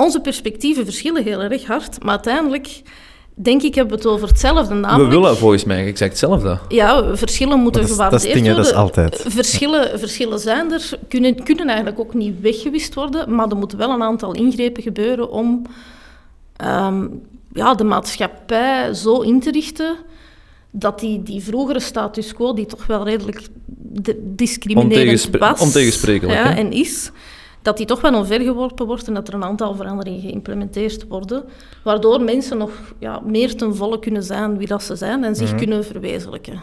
onze perspectieven verschillen heel erg hard, maar uiteindelijk denk ik hebben we het over hetzelfde. We Namelijk, willen volgens mij exact hetzelfde. Ja, verschillen moeten dat is- dat is dingen, dat is worden. altijd. Verschillen, verschillen zijn er, kunnen, kunnen eigenlijk ook niet weggewist worden, maar er moeten wel een aantal ingrepen gebeuren om ehm, ja, de maatschappij zo in te richten dat die, die vroegere status quo, die toch wel redelijk de- discriminerend was ontegensprekelijk, ja, en is, dat die toch wel omvergeworpen wordt en dat er een aantal veranderingen geïmplementeerd worden, waardoor mensen nog ja, meer ten volle kunnen zijn wie dat ze zijn en Mhm. zich kunnen verwezenlijken.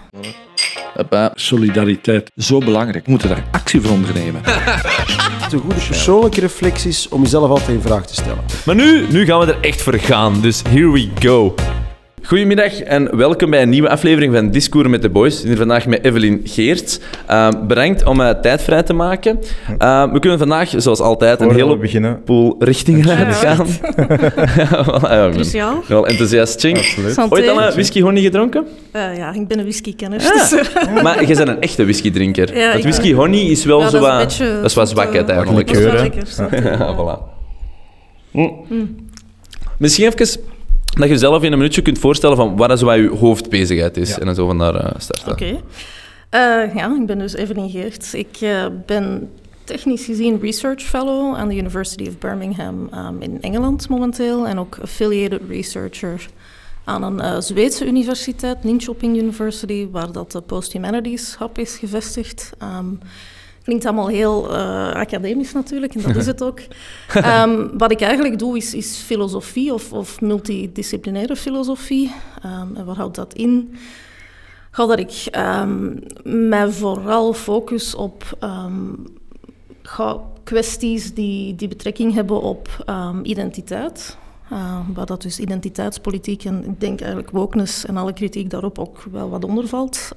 Hoppa. Solidariteit, zo belangrijk. We moeten daar actie voor ondernemen. Het is een goede persoonlijke reflecties om jezelf altijd in vraag te stellen. Maar nu, nu gaan we er echt voor gaan, dus here we go. Goedemiddag en welkom bij een nieuwe aflevering van Discours met de Boys. Hier vandaag met Evelien Geert. Uh, bedankt om uh, tijd vrij te maken. Uh, we kunnen vandaag, zoals altijd, een hele beginnen. pool richtingen Ja. uitgaan. ja, voilà, ja, ik ben Cruciaal. wel enthousiast, Ching. Absoluut. Ooit al een whisky honey gedronken? Eh, ja, ik ben een whiskykenner. Ah. dus, eh, Maar je bent een echte whiskydrinker. Ja, Want ik- whisky honey is wel Ja, zo dat is een wat... beetje Dat is wat zoete- zwakheid eigenlijk. dat is wel lekker. Ja, voilà. Hm. Misschien even dat je jezelf in een minuutje kunt voorstellen van wat is wat je hoofdbezigheid is. Ja. En dan zo van daar eh, starten. Oké. Eh, ja, ik ben dus Evelien Geert. Ik eh, ben technisch gezien research fellow aan de University of Birmingham ehm, in Engeland momenteel. En ook affiliated researcher aan een eh, Zweedse universiteit, Linköping University, waar dat de Post-Humanities Hub is gevestigd. Ehm, Klinkt allemaal heel eh, academisch natuurlijk, en dat is het ook. Ehm, wat ik eigenlijk doe, is, is filosofie of, of multidisciplinaire filosofie. Ehm, en wat houdt dat in? Ga dat ik ehm, mij vooral focus op kwesties die, die betrekking hebben op identiteit. Uh, waar dat dus identiteitspolitiek en ik denk eigenlijk wokeness en alle kritiek daarop ook wel wat onder valt.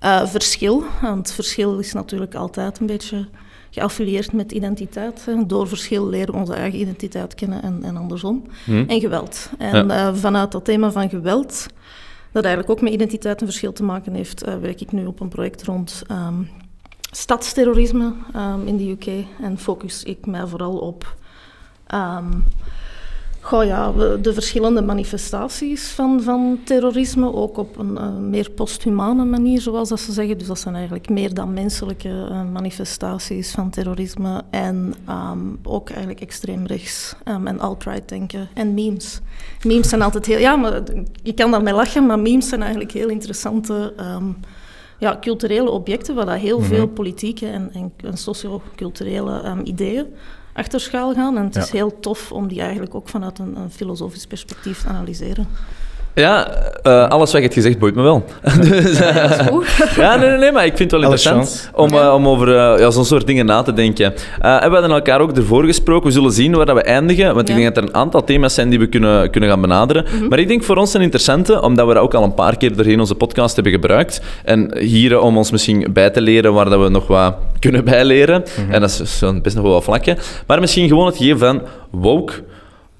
Ehm, uh, verschil, want verschil is natuurlijk altijd een beetje geaffilieerd met identiteit. Door verschil leren we onze eigen identiteit kennen en, en andersom. Hm. En geweld. En ja. uh, vanuit dat thema van geweld, dat eigenlijk ook met identiteit een verschil te maken heeft, uh, werk ik nu op een project rond um, stadsterrorisme um, in de UK. En focus ik mij vooral op um, Goh, ja, de verschillende manifestaties van, van terrorisme, ook op een uh, meer posthumane manier, zoals dat ze zeggen. Dus dat zijn eigenlijk meer dan menselijke uh, manifestaties van terrorisme. En um, ook eigenlijk extreem rechts um, en alt-right denken. En memes. Memes zijn altijd heel... Ja, maar je kan daarmee lachen, maar memes zijn eigenlijk heel interessante... Um, ja, culturele objecten waar dat heel mm -hmm. veel politieke en, en, en socio-culturele um, ideeën achter schaal gaan. En het ja. is heel tof om die eigenlijk ook vanuit een, een filosofisch perspectief te analyseren. Ja, uh, alles wat je hebt gezegd boeit me wel. dus, uh, ja, nee, nee, nee, maar ik vind het wel interessant om, uh, om over ja, zo'n soort dingen na te denken. en we hadden elkaar ook ervoor gesproken. We zullen zien waar dat we eindigen, want ja. ik denk dat er een aantal thema's zijn die we kunnen, kunnen gaan benaderen. Mm -hmm. Maar ik denk voor ons een interessante, omdat we dat ook al een paar keer doorheen onze podcast hebben gebruikt. En hier om ons misschien bij te leren waar dat we nog wat kunnen bijleren. Mm -hmm. En dat is best nog wel wat vlakken. Maar misschien gewoon het geven van woke.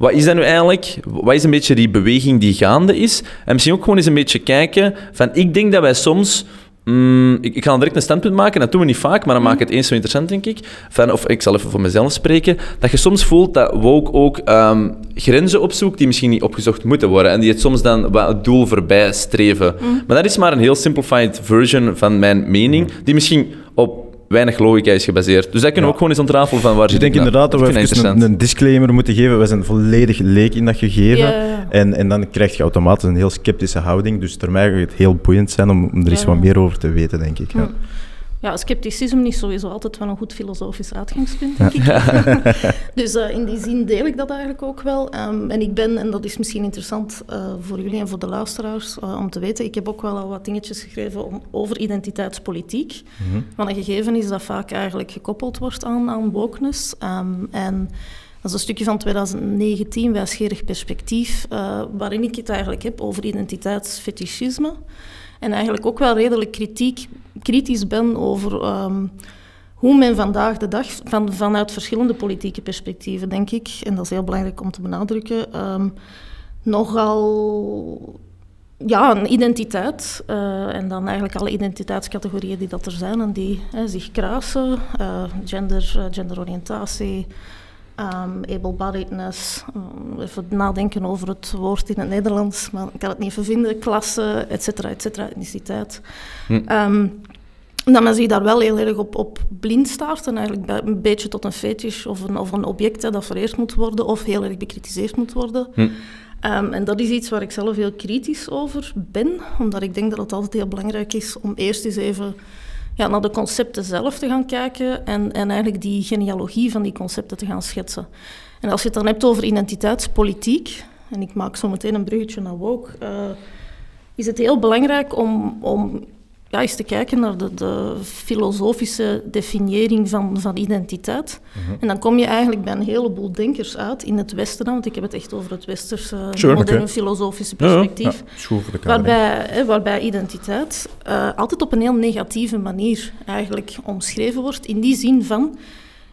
Wat is dat nu eigenlijk? Wat is een beetje die beweging die gaande is? En misschien ook gewoon eens een beetje kijken van... Ik denk dat wij soms... Mm, ik, ik ga direct een standpunt maken, dat doen we niet vaak, maar dan maak ik het eens zo interessant, denk ik. Van, of ik zal even voor mezelf spreken. Dat je soms voelt dat woke ook um, grenzen opzoekt die misschien niet opgezocht moeten worden. En die het soms dan wat het doel voorbij streven. Mm. Maar dat is maar een heel simplified version van mijn mening, die misschien op weinig logica is gebaseerd. Dus dat kunnen we ook gewoon eens ontrafelen van waar dus ik denk inderdaad dat we even een, een, disclaimer moeten geven. We zijn volledig leek in dat gegeven. En, en dan krijg je automatisch een heel sceptische houding. Dus ter mij gaat het heel boeiend zijn om, om er eens wat meer over te weten, denk ik. Ja. Ja, scepticisme is sowieso altijd wel een goed filosofisch uitgangspunt, denk ik. dus uh, in die zin deel ik dat eigenlijk ook wel. Um, en ik ben, en dat is misschien interessant uh, voor jullie en voor de luisteraars uh, om te weten, ik heb ook wel al wat dingetjes geschreven om, over identiteitspolitiek. Mm-hmm. Want een gegeven is dat vaak eigenlijk gekoppeld wordt aan, aan wokeness. Um, en dat is een stukje van 2019, wijsgerig perspectief, waarin ik het eigenlijk heb over identiteitsfetischisme. En eigenlijk ook wel redelijk kritiek, kritisch ben over um, hoe men vandaag de dag, van, vanuit verschillende politieke perspectieven, denk ik, en dat is heel belangrijk om te benadrukken, um, nogal ja, een identiteit. Uh, en dan eigenlijk alle identiteitscategorieën die dat er zijn en die hè, zich kruisen. Uh, gender, uh, genderoriëntatie, um, able-bodiedness, even nadenken over het woord in het Nederlands, maar ik kan het niet even vinden, klasse, et cetera, et cetera, etniciteit. Hm. Um, dat men zich daar wel heel erg op, op blind staart en eigenlijk een beetje tot een fetish of een, of een object dat vereerd moet worden of heel erg bekritiseerd moet worden. Hm. Ehm, en dat is iets waar ik zelf heel kritisch over ben, omdat ik denk dat het altijd heel belangrijk is om eerst eens even ja, naar de concepten zelf te gaan kijken en, en eigenlijk die genealogie van die concepten te gaan schetsen. En als je het dan hebt over identiteitspolitiek, en ik maak zo meteen een bruggetje naar woke, uh, is het heel belangrijk om, om ja, eens te kijken naar de, de filosofische definiëring van, van identiteit. Mhm. En dan kom je eigenlijk bij een heleboel denkers uit in het Westen, want ik heb het echt over het westerse moderne filosofische perspectief. Ja, waarbij, hè, waarbij identiteit uh, altijd op een heel negatieve manier eigenlijk omschreven wordt, in die zin van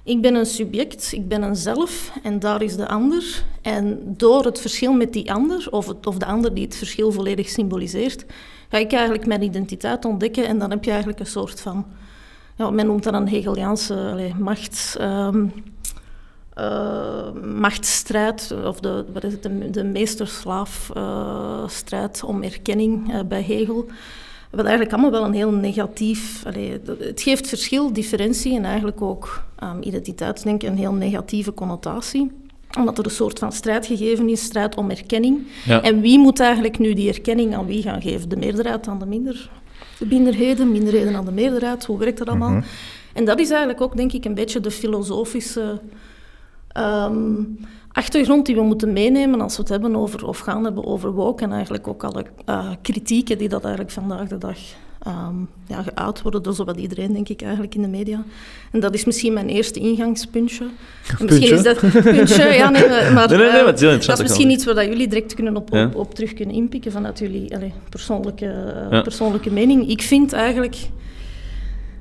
ik ben een subject, ik ben een zelf en daar is de ander. En door het verschil met die ander, of, het, of de ander die het verschil volledig symboliseert, ga ik eigenlijk mijn identiteit ontdekken en dan heb je eigenlijk een soort van, ja, men noemt dat een Hegeliaanse macht, um, uh, machtsstrijd, of de, wat is het, de, de meesterslaafstrijd om erkenning uh, bij Hegel. Wat eigenlijk allemaal wel een heel negatief... Het geeft verschil, differentie en eigenlijk ook um, identiteitsdenken een heel negatieve connotatie omdat er een soort van strijd gegeven is, strijd om erkenning. En wie moet eigenlijk nu die erkenning aan wie gaan geven? De meerderheid aan de minder, de minderheden, minderheden aan de meerderheid. Hoe werkt dat allemaal? Mhm. En dat is eigenlijk ook, denk ik, een beetje de filosofische ehm, achtergrond die we moeten meenemen als we het hebben over, of gaan hebben over woke. En eigenlijk ook alle uh, kritieken die dat eigenlijk vandaag de dag um, ja, geuit worden door zowat iedereen, denk ik, eigenlijk in de media. En dat is misschien mijn eerste ingangspuntje. Misschien is dat... Puntje, ja, nee, maar nee, nee, nee, uh, dat is misschien iets waar jullie direct kunnen op, op, op, terug kunnen inpikken vanuit jullie allez, persoonlijke, ja. persoonlijke mening. Ik vind eigenlijk...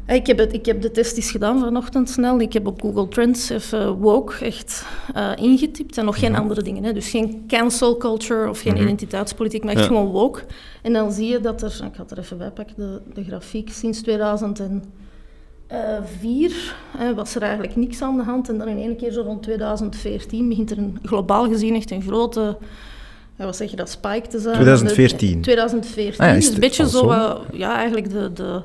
Ik heb, het, ik heb de test eens gedaan vanochtend snel. Ik heb op Google Trends even woke echt uh, ingetypt. En nog geen mhm. andere dingen. Hè. Dus geen cancel culture of geen mm identiteitspolitiek, maar echt gewoon woke. En dan zie je dat er... Ik ga het er even bij pakken, de, de grafiek. Sinds 2004 hè, was er eigenlijk niks aan de hand. En dan in één keer zo rond 2014 begint er een, globaal gezien echt een grote... wat zeg je dat, spike te zijn. 2014? 2014. Ah, dus een beetje zo, uh, ja, eigenlijk de... de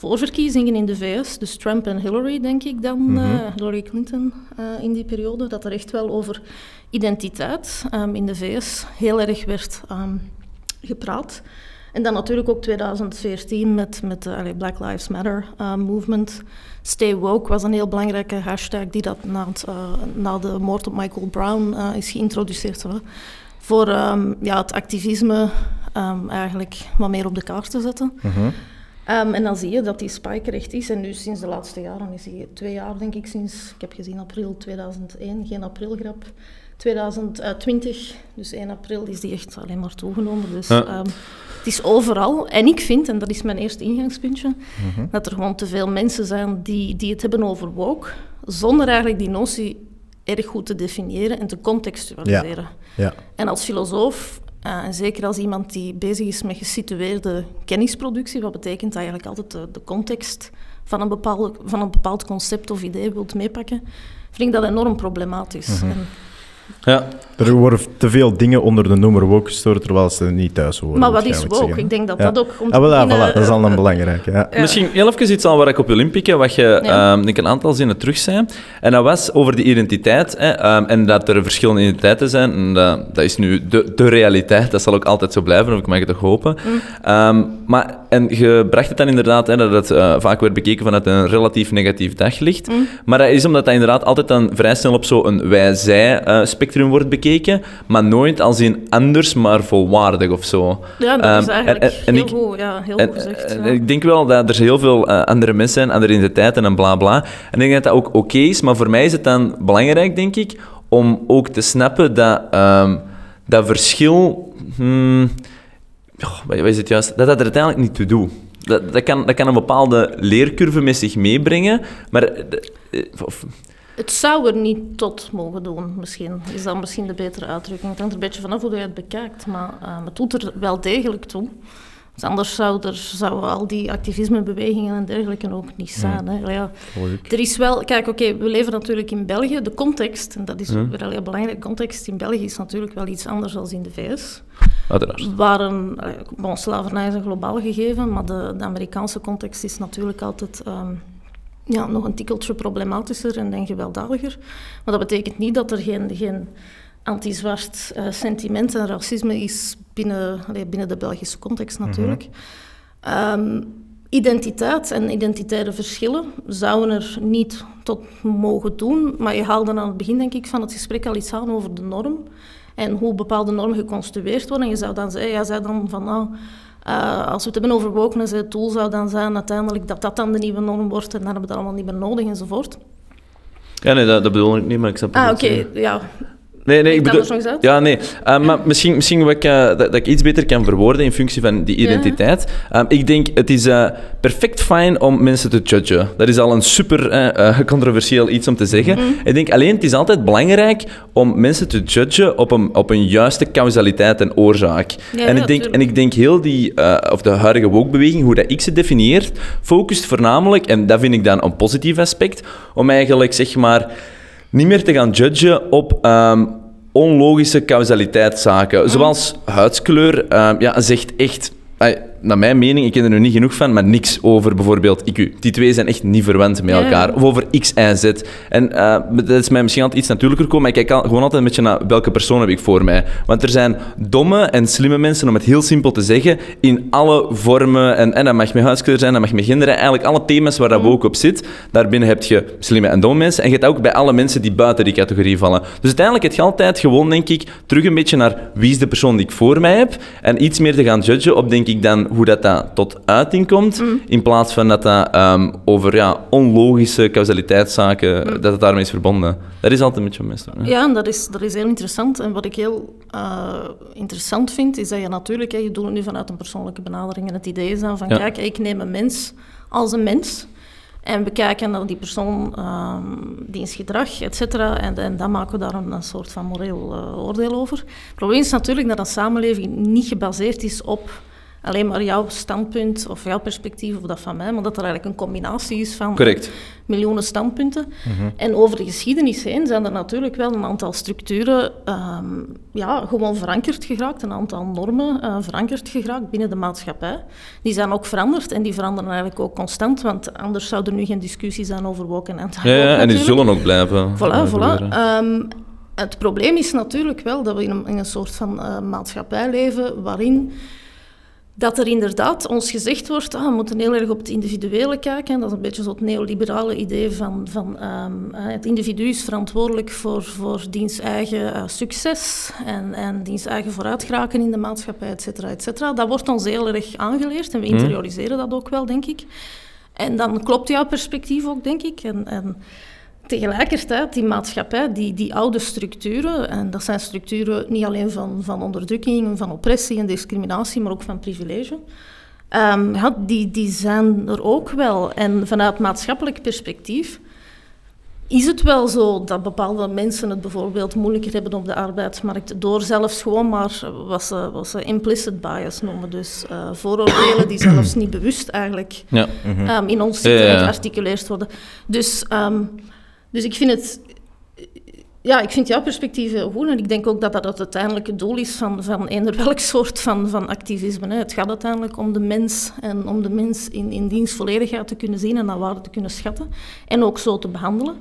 voorverkiezingen in de VS, dus Trump en Hillary, denk ik dan, mm Hillary Clinton uh, in die periode, dat er echt wel over identiteit um, in de VS heel erg werd um, gepraat. En dan natuurlijk ook 2014 met, met de Black Lives Matter movement. Stay woke was een heel belangrijke hashtag die dat na, het, na de moord op Michael Brown is geïntroduceerd. Hè, voor um, ja, het activisme eigenlijk wat meer op de kaart te zetten. Mm Um, en dan zie je dat die spike recht is. En nu sinds de laatste jaren is hij twee jaar, denk ik, sinds, ik heb gezien april 2001, geen aprilgrap. 2020, dus 1 april, is die echt alleen maar toegenomen. Dus um, het is overal. En ik vind, en dat is mijn eerste ingangspuntje, mhm. dat er gewoon te veel mensen zijn die, die het hebben over woke, zonder eigenlijk die notie erg goed te definiëren en te contextualiseren. Ja. Ja. En als filosoof uh, en zeker als iemand die bezig is met gesitueerde kennisproductie, wat betekent eigenlijk altijd de, de context van een, bepaalde, van een bepaald concept of idee wilt meepakken, vind ik dat enorm problematisch. Mhm. Ja. Er worden te veel dingen onder de noemer woke gestoord, terwijl ze niet thuis horen. Maar wat is woke? Ik denk dat dat ook komt ah, voilà, voilà, Dat is al een belangrijke. Ja. Misschien heel even iets aan waar ik op wil inpikken, wat je ja. um, denk een aantal zinnen terug zei. En dat was over die identiteit. Hè, um, en dat er verschillende identiteiten zijn. En dat, dat is nu de, de realiteit. Dat zal ook altijd zo blijven, of ik mag het toch hopen. Mm. Um, maar, en je bracht het dan inderdaad, hè, dat het uh, vaak werd bekeken vanuit een relatief negatief daglicht. Mm. Maar dat is omdat dat inderdaad altijd dan vrij snel op zo'n wij-zij uh, spectrum wordt bekeken, maar nooit als in anders, maar volwaardig of zo. Ja, dat is ehm, eigenlijk en, heel, ik, goed, ja, heel goed gezegd. Ja. Ik denk wel dat er heel veel uh, andere mensen zijn, andere identiteiten en bla bla. En ik denk dat dat ook oké is, maar voor mij is het dan belangrijk, denk ik, om ook te snappen dat um, dat verschil... Hmm, oh, wat is het juist? Dat dat er uiteindelijk niet toe doet. Dat, dat, kan, dat kan een bepaalde leercurve met zich meebrengen, maar... Eh, of, het zou er niet tot mogen doen, misschien. Is dat misschien de betere uitdrukking. Het hangt er een beetje vanaf hoe je het bekijkt, maar uh, het doet er wel degelijk toe. anders zou er, zouden al die activismebewegingen en dergelijke ook niet staan. Hè. Ja, er is wel, kijk, oké, we leven natuurlijk in België. De context, en dat is ja. wel heel belangrijk, de context in België is natuurlijk wel iets anders dan in de VS. Uiteraard. Waar een, bon, slavernij is een globaal gegeven, maar de, de Amerikaanse context is natuurlijk altijd ehm, ja, nog een tikkeltje problematischer en, en gewelddadiger. Maar dat betekent niet dat er geen, geen anti-zwart uh, sentiment en racisme is binnen, binnen de Belgische context mhm. natuurlijk. Ehm, identiteit en identitaire verschillen zouden er niet tot mogen doen, maar je haalde aan het begin denk ik van het gesprek al iets aan over de norm en hoe bepaalde normen geconstrueerd worden. En je zou dan zeggen, ja, zei dan van nou, uh, als we het hebben over wokeness, het doel zou dan zijn uiteindelijk dat dat dan de nieuwe norm wordt en dan hebben we dat allemaal niet meer nodig enzovoort. Ja, nee, dat, dat bedoel ik niet, maar ik snap Ah, oké, ja. Nee, nee, ik bedoel... Ja, nee. Uh, maar misschien, misschien wat ik, uh, dat, dat, ik iets beter kan verwoorden in functie van die identiteit. Um, ik denk, het is uh, perfect fijn om mensen te judgen. Dat is al een super controversieel iets om te zeggen. Mm. Ik denk alleen, het is altijd belangrijk om mensen te judgen op een, op een juiste causaliteit en oorzaak. Ja, en, ik denk, en ik denk heel die, of de huidige woke-beweging, hoe dat ik ze definieert, focust voornamelijk, en dat vind ik dan een positief aspect, om eigenlijk, zeg maar niet meer te gaan judgen op um, onlogische causaliteitszaken. Zoals huidskleur um, ja, zegt echt naar mijn mening, ik ken er nu niet genoeg van, maar niks over bijvoorbeeld IQ. Die twee zijn echt niet verwant met elkaar. Of over X en Z. En uh, dat is mij misschien altijd iets natuurlijker komen, maar ik kijk gewoon altijd een beetje naar welke persoon heb ik voor mij. Want er zijn domme en slimme mensen, om het heel simpel te zeggen, in alle vormen. En, en dat mag met huidskleur zijn, dat mag met gender. Eigenlijk alle thema's waar dat mm. ook op zit. Daarbinnen heb je slimme en domme mensen. En je hebt ook bij alle mensen die buiten die categorie vallen. Dus uiteindelijk het je altijd gewoon, denk ik, terug een beetje naar wie is de persoon die ik voor mij heb. En iets meer te gaan judgen op, denk ik, dan hoe dat, dat tot uiting komt, mm. in plaats van dat dat um, over ja, onlogische causaliteitszaken, mm. dat het daarmee is verbonden. Dat is altijd een beetje mis. Ja, dat is, dat is heel interessant. En wat ik heel uh, interessant vind, is dat je natuurlijk, hè, je doet het nu vanuit een persoonlijke benadering, en het idee is dan van, kijk, ik neem een mens als een mens, en we kijken naar die persoon, um, diens gedrag, et cetera. En, en, dan maken we daar een, een soort van moreel uh, oordeel over. Het probleem is natuurlijk dat een samenleving niet gebaseerd is op alleen maar jouw standpunt of jouw perspectief of dat van mij, maar dat er eigenlijk een combinatie is van Correct. miljoenen standpunten. Mhm. En over de geschiedenis heen zijn er natuurlijk wel een aantal structuren um, ja, gewoon verankerd geraakt, een aantal normen uh, verankerd geraakt binnen de maatschappij. Die zijn ook veranderd en die veranderen eigenlijk ook constant, want anders zou er nu geen discussie zijn over woken en Ja, ja en die zullen ook blijven. Voilà, voilà. Um, het probleem is natuurlijk wel dat we in een, in een soort van uh, maatschappij leven waarin dat er inderdaad ons gezegd wordt, ah, we moeten heel erg op het individuele kijken. Dat is een beetje zo'n neoliberale idee van, van um, het individu is verantwoordelijk voor, voor diens eigen uh, succes en, en diens eigen vooruitgeraken in de maatschappij, et cetera, et cetera. Dat wordt ons heel erg aangeleerd en we mhm. interioriseren dat ook wel, denk ik. En dan klopt jouw perspectief ook, denk ik. En, en tegelijkertijd, die maatschappij, die, die oude structuren, en dat zijn structuren niet alleen van, van onderdrukking, van oppressie en discriminatie, maar ook van privilege, um, ja, die, die zijn er ook wel. En vanuit maatschappelijk perspectief is het wel zo dat bepaalde mensen het bijvoorbeeld moeilijker hebben op de arbeidsmarkt door zelfs gewoon maar wat ze, wat ze implicit bias noemen. Dus uh, vooroordelen die zelfs niet bewust eigenlijk ja. um, in ons zitten ja, gearticuleerd worden. Dus... Um, dus ik vind het... Ja, ik vind jouw perspectief heel goed. En ik denk ook dat dat het uiteindelijke doel is van, van eender welk soort van, van activisme. Hè. Het gaat uiteindelijk om de mens en om de mens in, in diens volledigheid te kunnen zien en naar waarde te kunnen schatten. En ook zo te behandelen.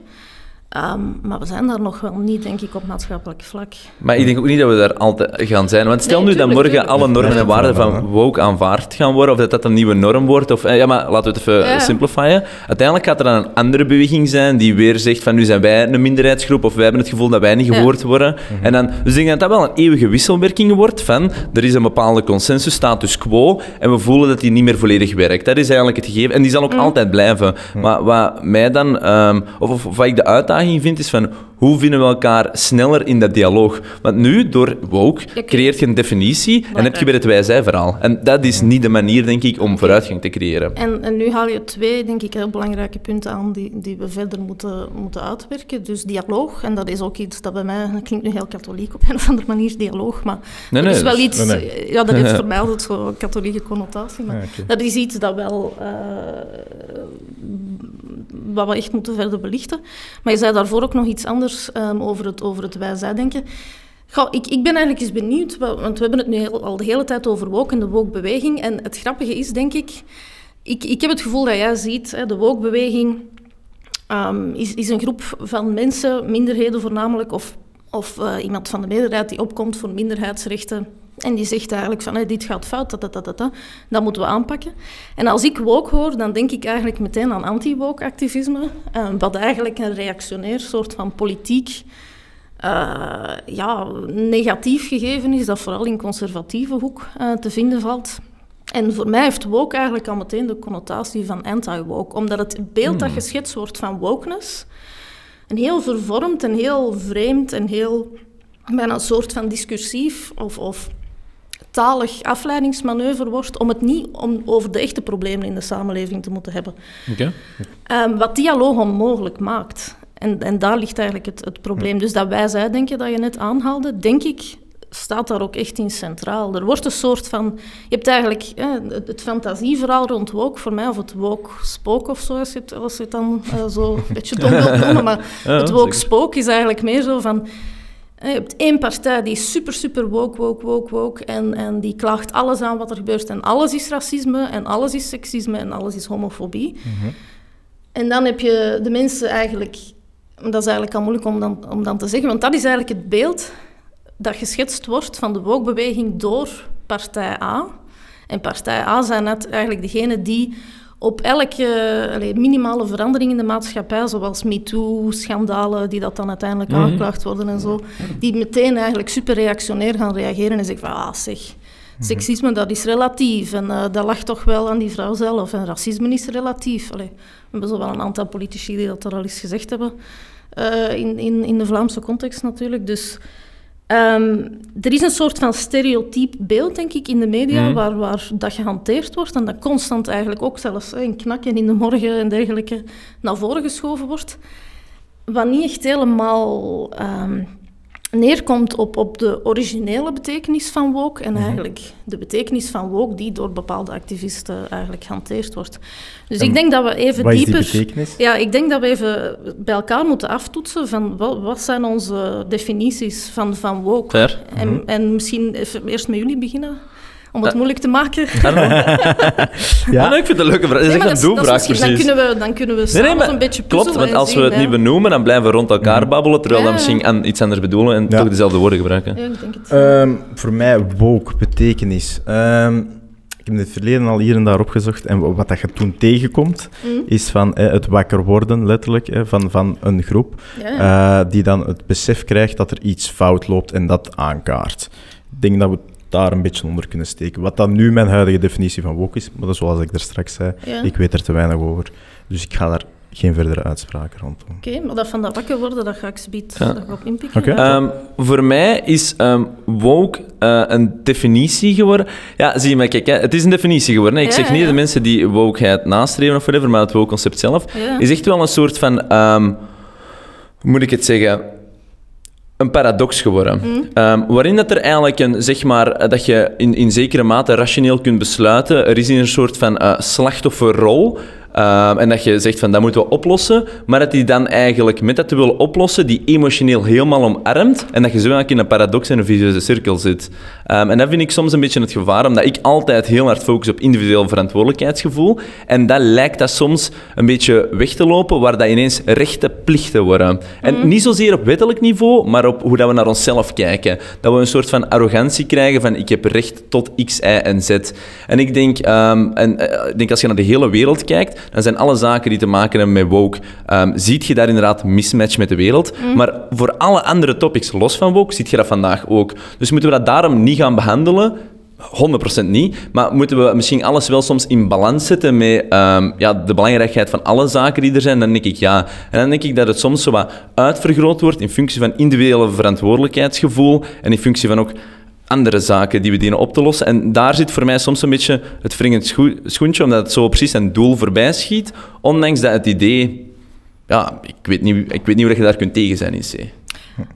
Ehm, maar we zijn daar nog wel niet, denk ik, op maatschappelijk vlak. Maar ik denk ook niet dat we daar altijd gaan zijn. Want stel nu dat morgen alle normen en waarden van woke aanvaard gaan worden, of dat dat een nieuwe norm wordt, of... Eh, ja, maar laten we het even ja. simplifyen. Uiteindelijk gaat er dan een andere beweging zijn die weer zegt van nu zijn wij een minderheidsgroep, of wij hebben het gevoel dat wij niet gehoord worden. Mhm. En dan, dus ik denk dat dat wel een eeuwige wisselwerking wordt van er is een bepaalde consensus, status quo, en we voelen dat die niet meer volledig werkt. Dat is eigenlijk het gegeven. En die zal ook mhm. altijd blijven. Mhm. Maar wat mij dan... Um, of, of wat ik de uitdaging uitdaging vind, is van hoe vinden we elkaar sneller in dat dialoog? Want nu, door woke, creëert je een definitie en heb je weer het wij-zij-verhaal. En dat is niet de manier, denk ik, om vooruitgang te creëren. En, en nu haal je twee, denk ik, heel belangrijke punten aan die, die we verder moeten, moeten uitwerken. Dus dialoog, en dat is ook iets dat bij mij, dat klinkt nu heel katholiek op een of andere manier, dialoog, maar nee, nee, dat is wel iets, ja, dat heeft voor mij altijd zo'n katholieke connotatie, maar ah, dat is iets dat wel, uh, wat we echt moeten verder belichten. Maar je zei daarvoor ook nog iets anders um, over het, over het wij-zij-denken. ik, ik ben eigenlijk eens benieuwd, want we hebben het nu al de hele tijd over woke en de woke-beweging. En het grappige is, denk ik, ik, ik heb het gevoel dat jij ziet, hè, de woke-beweging um, is, is een groep van mensen, minderheden voornamelijk, of, of uh, iemand van de meerderheid die opkomt voor minderheidsrechten. En die zegt eigenlijk van, dit gaat fout, dat, dat, dat, dat, dat moeten we aanpakken. En als ik woke hoor, dan denk ik eigenlijk meteen aan anti-woke-activisme, uh, wat eigenlijk een reactionair soort van politiek uh, ja, negatief gegeven is, dat vooral in conservatieve hoek uh, te vinden valt. En voor mij heeft woke eigenlijk al meteen de connotatie van anti-woke, omdat het beeld dat hmm. geschetst wordt van wokeness een heel vervormd en heel vreemd en heel bijna een soort van discursief of, of talig afleidingsmanoeuvre wordt om het niet om over de echte problemen in de samenleving te moeten hebben. Okay. Um, wat dialoog onmogelijk maakt. En, en daar ligt eigenlijk het, het probleem. Dus dat wij zij denken dat je net aanhaalde, denk ik, staat daar ook echt in centraal. Er wordt een soort van... Je hebt eigenlijk het, het fantasieverhaal rond woke voor mij, of het woke-spook of zo, als je het, als je het dan uh, zo een beetje dom wilt noemen. Maar het woke-spook is eigenlijk meer zo van... Je hebt één partij die is super, super woke, woke, woke, woke. En, en die klaagt alles aan wat er gebeurt. En alles is racisme, en alles is seksisme, en alles is homofobie. Mhm. En dan heb je de mensen eigenlijk... Dat is eigenlijk al moeilijk om dan, om dan te zeggen, want dat is eigenlijk het beeld dat geschetst wordt van de woke-beweging door partij A. En partij A zijn net eigenlijk degene die op elke allee, minimale verandering in de maatschappij, zoals MeToo-schandalen, die dat dan uiteindelijk mm aangeklaagd worden en zo, die meteen eigenlijk super reactionair gaan reageren en zeggen van, ah zeg, mhm. seksisme dat is relatief en uh, dat lag toch wel aan die vrouw zelf en racisme is relatief. Allee, we hebben zo wel een aantal politici die dat er al eens gezegd hebben, uh, in, in, in de Vlaamse context natuurlijk, dus... Um, er is een soort van stereotyp beeld, denk ik, in de media, mm. waar, waar dat gehanteerd wordt en dat constant eigenlijk ook zelfs in knakken in de morgen en dergelijke naar voren geschoven wordt. Wat niet echt helemaal um, neerkomt op, op de originele betekenis van woke en mhm. eigenlijk de betekenis van woke die door bepaalde activisten eigenlijk gehanteerd wordt. Dus ik denk dat we even wat dieper... Is die betekenis? Ja, ik denk dat we even bij elkaar moeten aftoetsen van wat, wat zijn onze definities van, van woke. En, mhm. en misschien even eerst met jullie beginnen om het moeilijk te maken. ja, ah, ik vind het een leuke vraag. Dat is echt een doelvraag, precies. Dan kunnen we, dan kunnen we samen nee, een beetje Klopt, want als we het niet benoemen, dan blijven we rond elkaar mhm. babbelen, terwijl we misschien aan iets anders bedoelen en toch dezelfde woorden gebruiken. Ja, ik denk het. Um, voor mij, woke, betekenis. Um, ik heb in het verleden al hier en daar opgezocht. En wat dat je toen tegenkomt, mm. is van eh, het wakker worden, letterlijk, eh, van, van een groep. Uh, die dan het besef krijgt dat er iets fout loopt en dat aankaart. Ik denk dat we daar een beetje onder kunnen steken. Wat dan nu mijn huidige definitie van woke is, maar dat is zoals ik er straks zei, ik weet er te weinig over. Dus ik ga daar geen verdere uitspraken rondom. Oké, maar dat van dat wakker worden, dat ga ik zoiets ja. op inpikken. Okay. Um, voor mij is um, woke uh, een definitie geworden. Ja, zie je maar, kijk, hè, het is een definitie geworden. Hè. Ik zeg niet de mensen die wokeheid nastreven of whatever, maar het woke-concept zelf is echt wel een soort van... Um, hoe moet ik het zeggen? Een paradox geworden. Mm. Waarin dat er eigenlijk een, zeg maar, dat je in, in zekere mate rationeel kunt besluiten. Er is een soort van uh, slachtofferrol Ehm, en dat je zegt van dat moeten we oplossen, maar dat die dan eigenlijk met dat te willen oplossen, die emotioneel helemaal omarmt en dat je zo in een paradox en een visueuze cirkel zit. Ehm, en dat vind ik soms een beetje het gevaar, omdat ik altijd heel hard focus op individueel verantwoordelijkheidsgevoel en dat lijkt dat soms een beetje weg te lopen, waar dat ineens rechten plichten worden. En mhm. niet zozeer op wettelijk niveau, maar op hoe dat we naar onszelf kijken. Dat we een soort van arrogantie krijgen van ik heb recht tot X, Y en Z. En ik denk, um, en, uh, ik denk als je naar de hele wereld kijkt, dan zijn alle zaken die te maken hebben met woke, um, ziet je daar inderdaad mismatch met de wereld. Mm. Maar voor alle andere topics los van woke, ziet je dat vandaag ook. Dus moeten we dat daarom niet gaan behandelen 100% niet. Maar moeten we misschien alles wel soms in balans zetten met ehm, ja, de belangrijkheid van alle zaken die er zijn? Dan denk ik ja. En dan denk ik dat het soms zo wat uitvergroot wordt in functie van individuele verantwoordelijkheidsgevoel en in functie van ook andere zaken die we dienen op te lossen. En daar zit voor mij soms een beetje het wringend schoentje, omdat het zo precies zijn doel voorbij schiet, ondanks dat het idee... Ja, ik weet niet, ik weet niet hoe je daar kunt tegen zijn in C.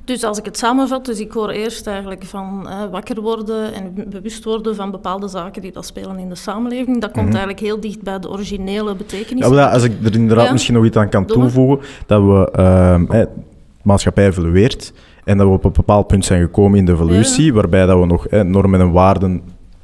Dus als ik het samenvat, dus ik hoor eerst eigenlijk van uh, wakker worden en bewust worden van bepaalde zaken die dat spelen in de samenleving. Dat komt mhm. eigenlijk heel dicht bij de originele betekenis. Ja, als ik er inderdaad misschien nog iets aan kan toevoegen, dat we uh, maatschappij evolueert en dat we op een bepaald punt zijn gekomen in de evolutie, waarbij dat we nog normen en waarden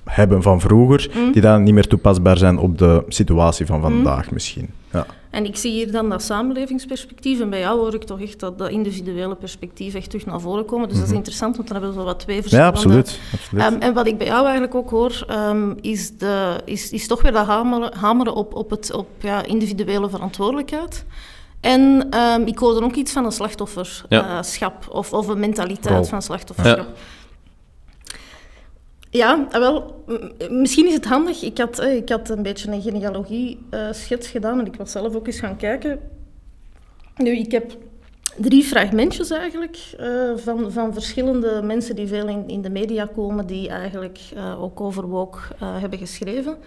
hebben van vroeger, mhm. die dan niet meer toepasbaar zijn op de situatie van mhm. vandaag misschien. Ja. En ik zie hier dan dat samenlevingsperspectief. En bij jou hoor ik toch echt dat, dat individuele perspectief echt terug naar voren komen. Dus dat is mhm. interessant, want dan hebben we zo wat twee verschillende... Ja, absoluut. absoluut. Um, en wat ik bij jou eigenlijk ook hoor, um, is, de, is, is toch weer dat hameren, hameren op, op, het, op ja, individuele verantwoordelijkheid. En um, ik hoorde ook iets van een slachtofferschap, ja. uh, of, of een mentaliteit van slachtofferschap. Ja. Ja, ah, wel, misschien is het handig. Ik had, eh, ik had een beetje een genealogie-schets eh, gedaan en ik was zelf ook eens gaan kijken. Nu, ik heb drie fragmentjes eigenlijk uh, van, van verschillende mensen die veel in, in de media komen, die eigenlijk uh, ook over woke hebben geschreven.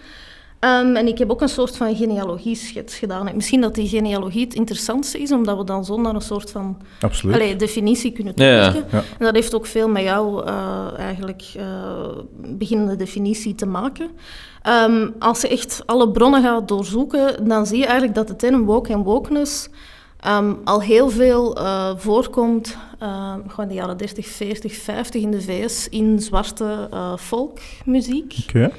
Um, en ik heb ook een soort van genealogie-schets gedaan. En misschien dat die genealogie het interessantste is, omdat we dan zo naar een soort van allez, definitie kunnen toepassen. Ja, En dat heeft ook veel met jou uh, eigenlijk uh, beginnende definitie te maken. Um, als je echt alle bronnen gaat doorzoeken, dan zie je eigenlijk dat de term woke en wokeness um, al heel veel uh, voorkomt, gewoon de jaren 30, 40, 50 in de VS, in zwarte folkmuziek. Okay.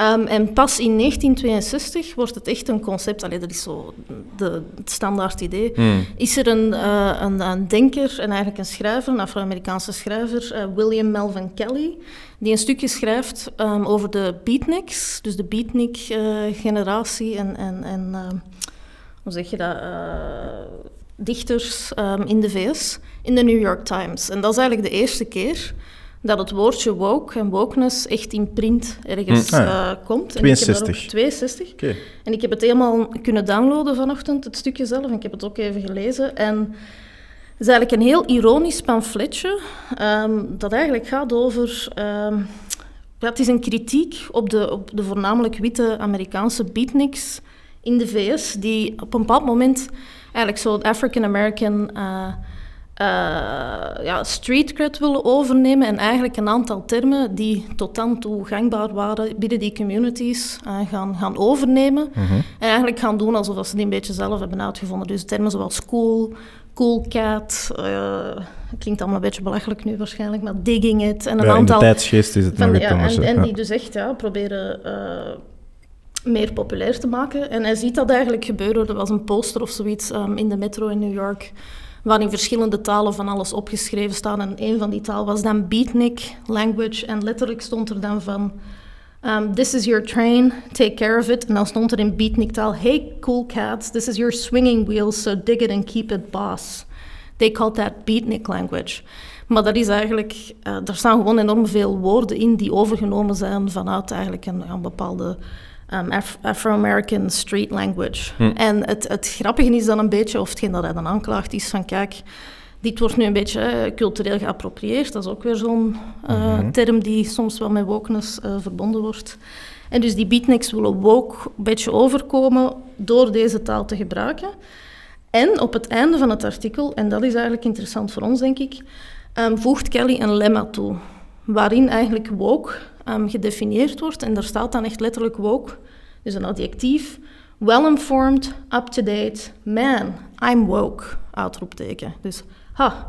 Um, en pas in 1962 wordt het echt een concept, allee, dat is zo de, het standaard idee, hmm. is er een, uh, een, een, denker en eigenlijk een schrijver, een Afro-Amerikaanse schrijver, uh, William Melvin Kelly, die een stukje schrijft um, over de beatniks, dus de beatnik-generatie uh, en, en, en hoe zeg je dat, dichters um, in de VS, in de New York Times. En dat is eigenlijk de eerste keer dat het woordje woke en wokeness echt in print ergens hm. ah, uh, komt. 62. En 62. Okay. En ik heb het helemaal kunnen downloaden vanochtend, het stukje zelf. En ik heb het ook even gelezen. En het is eigenlijk een heel ironisch pamfletje um, dat eigenlijk gaat over... Um, ja, het is een kritiek op de, op de voornamelijk witte Amerikaanse beatniks in de VS, die op een bepaald moment eigenlijk zo African American... Uh, uh, ja, street cred willen overnemen en eigenlijk een aantal termen die tot dan toe gangbaar waren binnen die communities uh, gaan, gaan overnemen. Mhm. En eigenlijk gaan doen alsof ze die een beetje zelf hebben uitgevonden. Dus termen zoals cool, cool cat, uh, klinkt allemaal een beetje belachelijk nu waarschijnlijk, maar digging it. En een ja, aantal... in de tijdsgeest is het van, nog ja, En, en die dus echt ja, proberen meer populair te maken. En hij ziet dat eigenlijk gebeuren. Er was een poster of zoiets um, in de metro in New York waar in verschillende talen van alles opgeschreven staan. En een van die talen was dan beatnik language. En letterlijk stond er dan van... Um, this is your train, take care of it. En dan stond er in beatnik taal... Hey, cool cats, this is your swinging wheel, so dig it and keep it, boss. They called that beatnik language. Maar dat is eigenlijk... Uh, er staan gewoon enorm veel woorden in die overgenomen zijn vanuit eigenlijk een bepaalde um, Afro-American street language. Hm. En het, het grappige is dan een beetje, of hetgeen dat hij dan aanklaagt, is van kijk, dit wordt nu een beetje uh, cultureel geappropriëerd. Dat is ook weer zo'n uh, term die soms wel met wokeness uh, verbonden wordt. En dus die beatniks willen woke een beetje overkomen door deze taal te gebruiken. En op het einde van het artikel, en dat is eigenlijk interessant voor ons, denk ik, um, voegt Kelly een lemma toe, waarin eigenlijk woke um, gedefinieerd wordt. En daar staat dan echt letterlijk woke, dus een adjectief. Well-informed, up-to-date, man, I'm woke, uitroepteken. Dus, ha,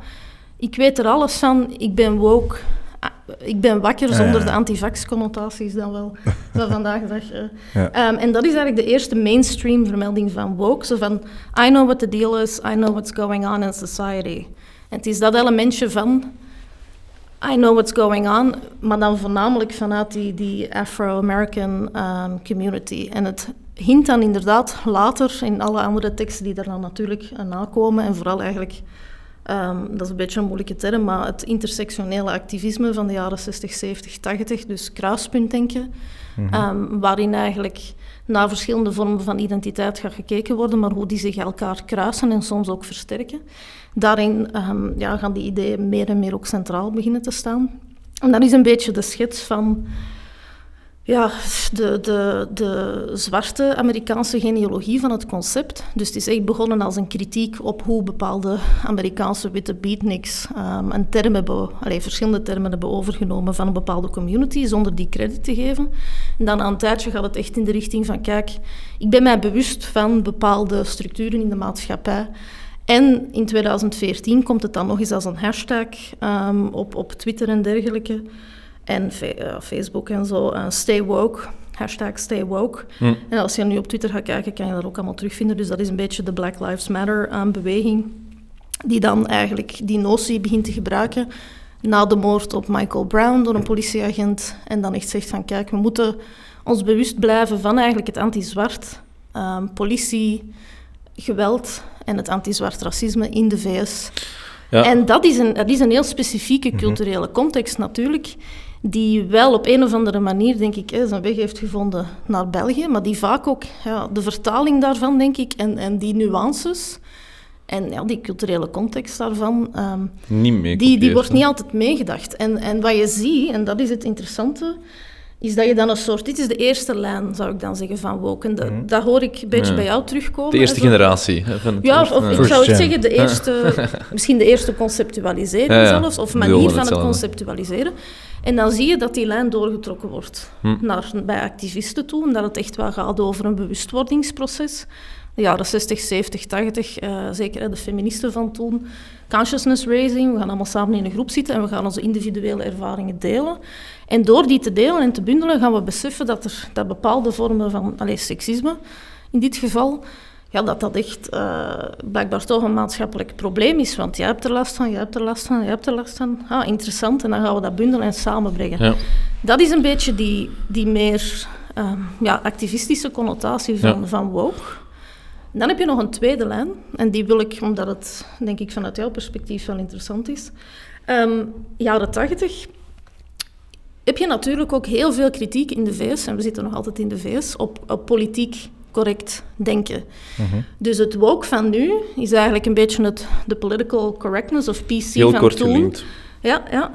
ik weet er alles van, ik ben woke, ah, ik ben wakker zonder de antivax-connotaties dan wel van vandaag de dag. Ja. Um, en dat is eigenlijk de eerste mainstream vermelding van woke. Zo van, I know what the deal is, I know what's going on in society. En het is dat elementje van I know what's going on, maar dan voornamelijk vanuit die, die Afro-American um, community. En het hint dan inderdaad later in alle andere teksten die er dan natuurlijk nakomen, en vooral eigenlijk Ehm, dat is een beetje een moeilijke term, maar het intersectionele activisme van de jaren 60, 70, 80, dus kruispuntdenken, mm waarin eigenlijk naar verschillende vormen van identiteit gaat gekeken worden, maar hoe die zich elkaar kruisen en soms ook versterken. Daarin um, ja, gaan die ideeën meer en meer ook centraal beginnen te staan. En dat is een beetje de schets van ja, de, de, de zwarte Amerikaanse genealogie van het concept. Dus het is echt begonnen als een kritiek op hoe bepaalde Amerikaanse witte beatniks um, een term verschillende termen hebben overgenomen van een bepaalde community, zonder die credit te geven. En dan aan een tijdje gaat het echt in de richting van, kijk, ik ben mij bewust van bepaalde structuren in de maatschappij. En in 2014 komt het dan nog eens als een hashtag um, op, op Twitter en dergelijke en uh, Facebook en zo. Uh, stay woke, hashtag stay woke. Hm. En als je nu op Twitter gaat kijken, kan je dat ook allemaal terugvinden. Dus dat is een beetje de Black Lives Matter uh, beweging, die dan eigenlijk die notie begint te gebruiken na de moord op Michael Brown door een politieagent. En dan echt zegt van, kijk, we moeten ons bewust blijven van eigenlijk het anti-zwart, um, politie, geweld en het anti-zwart racisme in de VS. Ja. En dat is, een, dat is een heel specifieke mhm. culturele context natuurlijk, die wel op een of andere manier, denk ik, zijn weg heeft gevonden naar België, maar die vaak ook ja, de vertaling daarvan, denk ik, en, en die nuances en ja, die culturele context daarvan, um, niet die, die wordt niet altijd meegedacht. En, en wat je ziet, en dat is het interessante, is dat je dan een soort... Dit is de eerste lijn, zou ik dan zeggen, van woken. Dat, mhm. dat hoor ik een beetje bij jou terugkomen. De eerste generatie. Van het ja, of, ik zou het zeggen, de eerste, misschien de eerste conceptualisering zelfs, of manier van het conceptualiseren. En dan zie je dat die lijn doorgetrokken wordt hm. naar, bij activisten toe, en dat het echt wel gaat over een bewustwordingsproces. De jaren 60, 70, 80, uh, zeker de feministen van toen. Consciousness raising, we gaan allemaal samen in een groep zitten en we gaan onze individuele ervaringen delen. En door die te delen en te bundelen gaan we beseffen dat er dat bepaalde vormen van allez, seksisme, in dit geval, ja, dat dat echt uh, blijkbaar toch een maatschappelijk probleem is. Want jij hebt er last van, jij hebt er last van, jij hebt er last van. Ah, interessant, en dan gaan we dat bundelen en samenbrengen. Ja. Dat is een beetje die, die meer uh, ja, activistische connotatie van, ja. van woke. Dan heb je nog een tweede lijn, en die wil ik, omdat het denk ik vanuit jouw perspectief wel interessant is. Um, jaren tachtig heb je natuurlijk ook heel veel kritiek in de VS, en we zitten nog altijd in de VS, op, op politiek correct denken. Mhm. Dus het woke van nu is eigenlijk een beetje het, de political correctness of PC Heel van kort toen. Gelinkt. Ja, ja.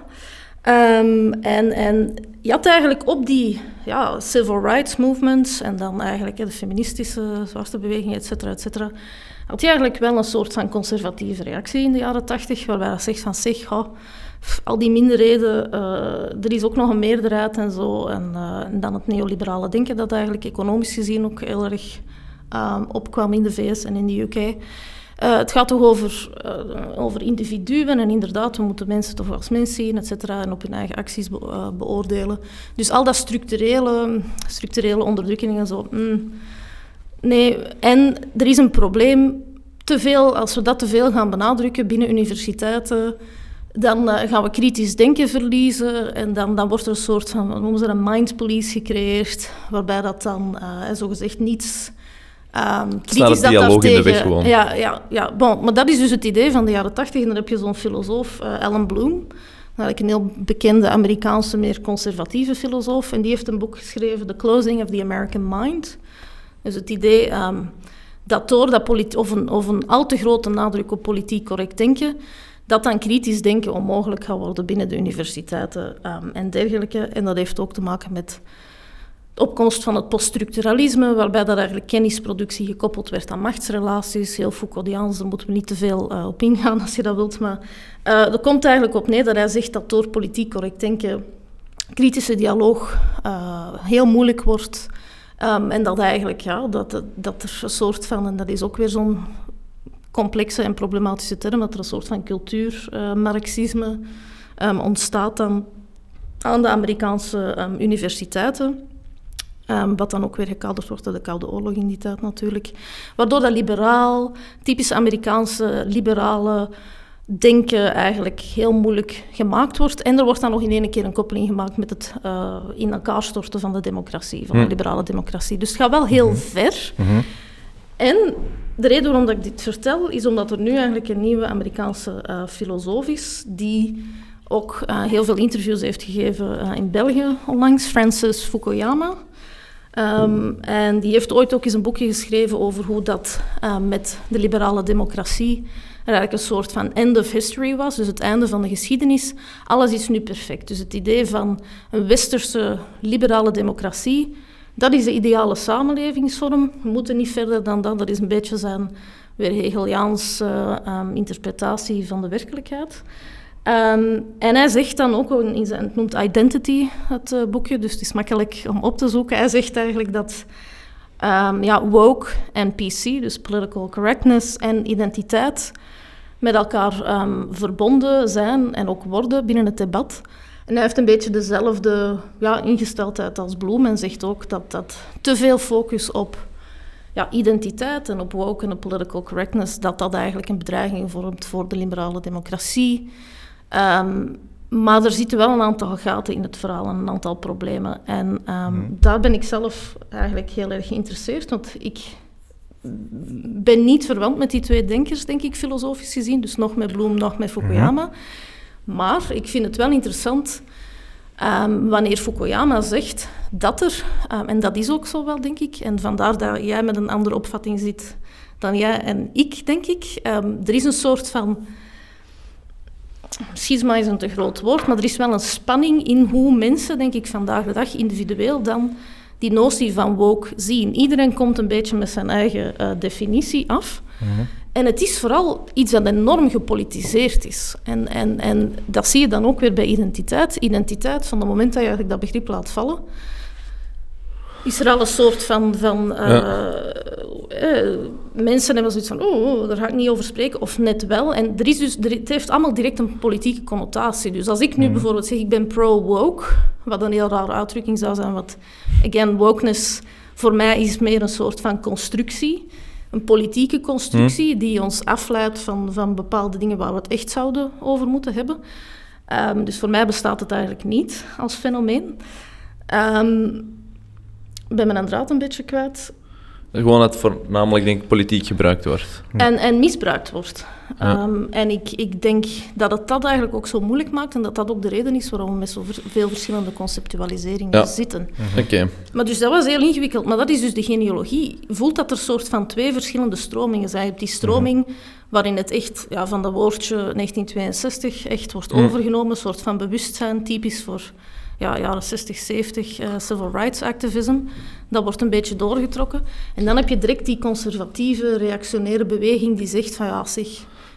Um, en, en je had eigenlijk op die ja, civil rights movements en dan eigenlijk de feministische zwarte beweging, et cetera, et cetera, had je eigenlijk wel een soort van conservatieve reactie in de jaren tachtig, waarbij je zegt van zeg, oh, al die minderheden, uh, er is ook nog een meerderheid en zo. En, uh, en, dan het neoliberale denken dat eigenlijk economisch gezien ook heel erg um, opkwam in de VS en in de UK. Eh, het gaat toch over, over individuen en inderdaad, we moeten mensen toch als mens zien, et cetera, en op hun eigen acties be beoordelen. Dus al dat structurele, structurele onderdrukking en zo. Mm, nee, en er is een probleem. Te veel, als we dat te veel gaan benadrukken binnen universiteiten, dan uh, gaan we kritisch denken verliezen en dan, dan wordt er een soort van, noemen ze een mind police gecreëerd, waarbij dat dan uh, zogezegd niets um, kritisch dat dialoog in de weg gewoon. Ja, ja, ja bon, maar dat is dus het idee van de jaren tachtig. En dan heb je zo'n filosoof, uh, Alan Bloom, eigenlijk een heel bekende Amerikaanse, meer conservatieve filosoof. En die heeft een boek geschreven, The Closing of the American Mind. Dus het idee um, dat door dat of, een, of een al te grote nadruk op politiek correct denken dat dan kritisch denken onmogelijk gaat worden binnen de universiteiten um, en dergelijke. En dat heeft ook te maken met de opkomst van het poststructuralisme, waarbij dat eigenlijk kennisproductie gekoppeld werd aan machtsrelaties. Heel Foucauldiaans, daar moeten we niet te veel uh, op ingaan als je dat wilt. Maar uh, er komt eigenlijk op neer dat hij zegt dat door politiek correct denken kritische dialoog uh, heel moeilijk wordt. Um, en dat eigenlijk, ja, dat, dat er een soort van, en dat is ook weer zo'n complexe en problematische term, dat er een soort van cultuurmarxisme uh, um, ontstaat dan aan de Amerikaanse um, universiteiten. Um, wat dan ook weer gekaderd wordt door de Koude Oorlog in die tijd natuurlijk. Waardoor dat liberaal, typisch Amerikaanse liberale denken eigenlijk heel moeilijk gemaakt wordt. En er wordt dan nog in één keer een koppeling gemaakt met het uh, in elkaar storten van de democratie, van de hm. liberale democratie. Dus het gaat wel heel mm ver. Mhm. En de reden waarom ik dit vertel, is omdat er nu eigenlijk een nieuwe Amerikaanse uh, filosoof is, die ook uh, heel veel interviews heeft gegeven uh, in België onlangs, Francis Fukuyama. Um, en die heeft ooit ook eens een boekje geschreven over hoe dat met de liberale democratie er eigenlijk een soort van end of history was, dus het einde van de geschiedenis. Alles is nu perfect. Dus het idee van een westerse liberale democratie, dat is de ideale samenlevingsvorm. We moeten niet verder dan dat. Dat is een beetje zijn weer Hegeliaanse uh, interpretatie van de werkelijkheid. Um, en hij zegt dan ook, in zijn, het noemt Identity, het uh, boekje, dus het is makkelijk om op te zoeken. Hij zegt eigenlijk dat um, ja, woke en PC, dus political correctness en identiteit, met elkaar verbonden zijn en ook worden binnen het debat. En hij heeft een beetje dezelfde ja, ingesteldheid als Bloem en zegt ook dat, dat te veel focus op ja, identiteit en op woke en political correctness, dat dat eigenlijk een bedreiging vormt voor de liberale democratie. Um, maar er zitten wel een aantal gaten in het verhaal en een aantal problemen. En um, mm. daar ben ik zelf eigenlijk heel erg geïnteresseerd, want ik ben niet verwant met die twee denkers, denk ik, filosofisch gezien. Dus nog met Bloem, nog met Fukuyama. Mhm. Maar ik vind het wel interessant um, wanneer Fukuyama zegt dat er, um, en dat is ook zo wel, denk ik, en vandaar dat jij met een andere opvatting zit dan jij en ik, denk ik. Um, er is een soort van... Schisma is een te groot woord, maar er is wel een spanning in hoe mensen, denk ik, vandaag de dag individueel dan die notie van woke zien. Iedereen komt een beetje met zijn eigen uh, definitie af. Mhm. En het is vooral iets dat enorm gepolitiseerd is. En, en, en dat zie je dan ook weer bij identiteit. Identiteit, van het moment dat je eigenlijk dat begrip laat vallen, is er al een soort van... van uh, uh, mensen hebben zoiets van, oh, oh, daar ga ik niet over spreken, of net wel. En er is dus, er, het heeft allemaal direct een politieke connotatie. Dus als ik nu mhm. bijvoorbeeld zeg, ik ben pro-woke, wat een heel rare uitdrukking zou zijn, wat, again, wokeness voor mij is meer een soort van constructie een politieke constructie mhm. die ons afleidt van, van bepaalde dingen waar we het echt zouden over moeten hebben. Um, dus voor mij bestaat het eigenlijk niet als fenomeen. Um, ik ben mijn draad een beetje kwijt. Gewoon dat voornamelijk denk ik, politiek gebruikt wordt. En, en misbruikt wordt. Ehm, en ik, ik denk dat het dat eigenlijk ook zo moeilijk maakt en dat dat ook de reden is waarom we met zoveel verschillende conceptualiseringen zitten. Mhm. Oké. Maar dus dat was heel ingewikkeld. Maar dat is dus de genealogie. voelt dat er soort van twee verschillende stromingen zijn. Je hebt die stroming mhm. waarin het echt ja, van dat woordje 1962 echt wordt mhm. overgenomen, een soort van bewustzijn, typisch voor ja, jaren 60, 70 uh, civil rights activism. Dat wordt een beetje doorgetrokken. En dan heb je direct die conservatieve, reactionaire beweging die zegt van ja, zeg,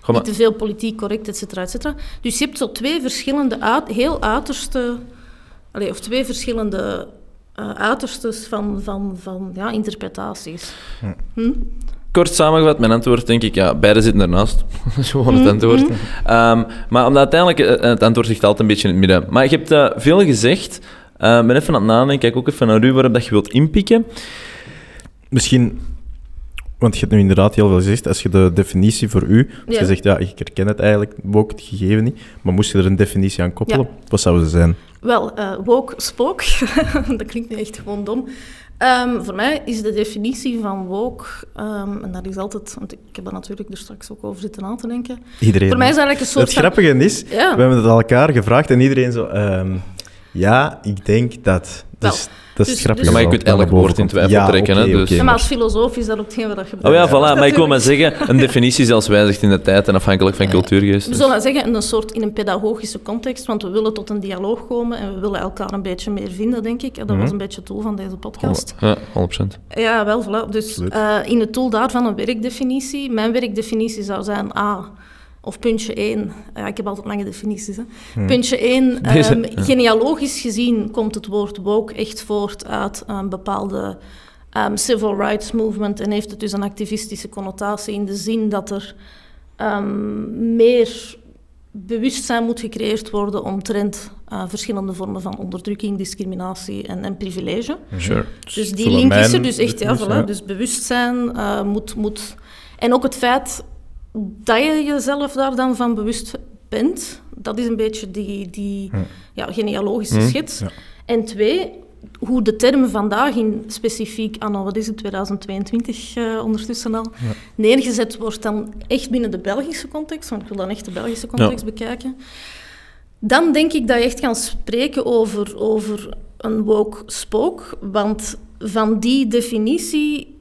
niet te veel politiek correct, et cetera, et cetera. Dus je hebt zo twee verschillende, uit, heel uiterste, allez, of twee verschillende uh, uiterstes van, van, van ja, interpretaties. Hm? Kort samengevat, mijn antwoord denk ik, ja, beide zitten ernaast. dat is gewoon het mhm. antwoord. um, maar omdat uiteindelijk, eh, het antwoord ligt altijd een beetje in het midden. Maar je hebt uh, veel gezegd. Uh, ben even aan het nadenken, kijk ook even naar u waarop dat je wilt inpikken. Misschien, want je hebt nu inderdaad heel veel gezegd, als je de definitie voor u, als je zegt, ja, ik herken het eigenlijk, woke het gegeven niet, maar moest je er een definitie aan koppelen, wat zou ze zijn? Wel, uh, woke spook, dat klinkt nu echt gewoon dom. Um, voor mij is de definitie van woke, um, en dat is altijd, want ik heb er natuurlijk er straks ook over zitten aan te denken. Iedereen. Voor mij is eigenlijk een soort. Het grappige is, we hebben het elkaar gevraagd en iedereen zo. Um, ja, ik denk dat. Dus, dat is dus, grappig. Dus, maar je kunt elk woord in twijfel ja, trekken. Okay, hè, dus. ja, maar als filosoof is dat ook hetgeen wat je gebruikt. Oh ja, voilà. Maar ik wil maar zeggen, een definitie zelfs wijzigt in de tijd en afhankelijk van cultuurgeest. We zullen zeggen in een soort in een pedagogische context, want we willen tot een dialoog komen en we willen elkaar een beetje meer vinden, denk ik. Dat was mhm. een beetje het doel van deze podcast. Ja, 100%. Ja, wel, voilà. Dus uh, in het doel daarvan een werkdefinitie. Mijn werkdefinitie zou zijn A of puntje 1, ja, ik heb altijd lange definities. Hè. Hmm. Puntje 1, ehm, genealogisch gezien komt het woord woke echt voort uit een bepaalde um, civil rights movement en heeft het dus een activistische connotatie in de zin dat er um, meer bewustzijn moet gecreëerd worden omtrent uh, verschillende vormen van onderdrukking, discriminatie en, en privilege. Sure. Dus die link is er dus echt, ja, voilà, dus bewustzijn uh, moet, moet... En ook het feit dat je jezelf daar dan van bewust bent, dat is een beetje die, die ja, genealogische schets. En twee, hoe de term vandaag in specifiek anno, wat is het, 2022 uh, ondertussen al, ja. neergezet wordt dan echt binnen de Belgische context, want ik wil dan echt de Belgische context bekijken, dan denk ik dat je echt kan spreken over, over een woke spook, want van die definitie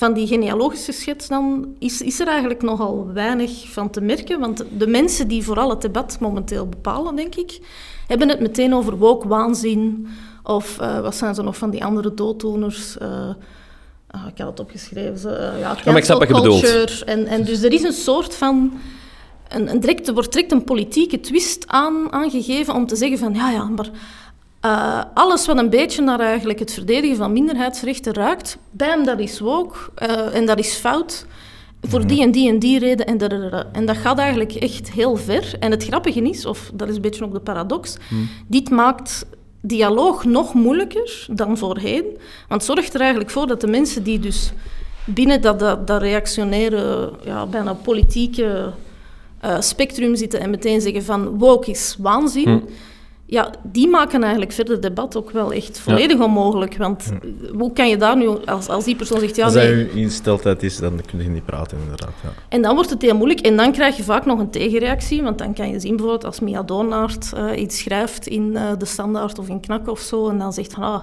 van die genealogische schets dan is, is er eigenlijk nogal weinig van te merken. Want de mensen die vooral het debat momenteel bepalen, denk ik, hebben het meteen over woke waanzin. Of uh, wat zijn ze nog van die andere dooddoeners? Uh, uh, ik had het opgeschreven. Ze, ja, ja, maar ik snap wat je bedoelt. En, en dus er is een soort van... Een, een direct, er wordt direct een politieke twist aan, aangegeven om te zeggen van... Ja, ja, maar uh, alles wat een beetje naar eigenlijk het verdedigen van minderheidsrechten ruikt, bam, dat is woke uh, en dat is fout. Voor die en die en die reden. En, dadadada. en dat gaat eigenlijk echt heel ver. En het grappige is, of dat is een beetje ook de paradox, hmm. dit maakt dialoog nog moeilijker dan voorheen. Want het zorgt er eigenlijk voor dat de mensen die dus binnen dat, dat, dat reactionaire, ja, bijna politieke uh, spectrum zitten en meteen zeggen van woke is waanzin... Hmm ja, die maken eigenlijk verder debat ook wel echt volledig onmogelijk. Want hoe kan je daar nu, als, als die persoon zegt... Ja, als dat je ingesteldheid is, dan kun je niet praten, inderdaad. Ja. En dan wordt het heel moeilijk. En dan krijg je vaak nog een tegenreactie. Want dan kan je zien, bijvoorbeeld, als Mia Doonaert uh, iets schrijft in uh, De Standaard of in Knak of zo, en dan zegt van... Ah,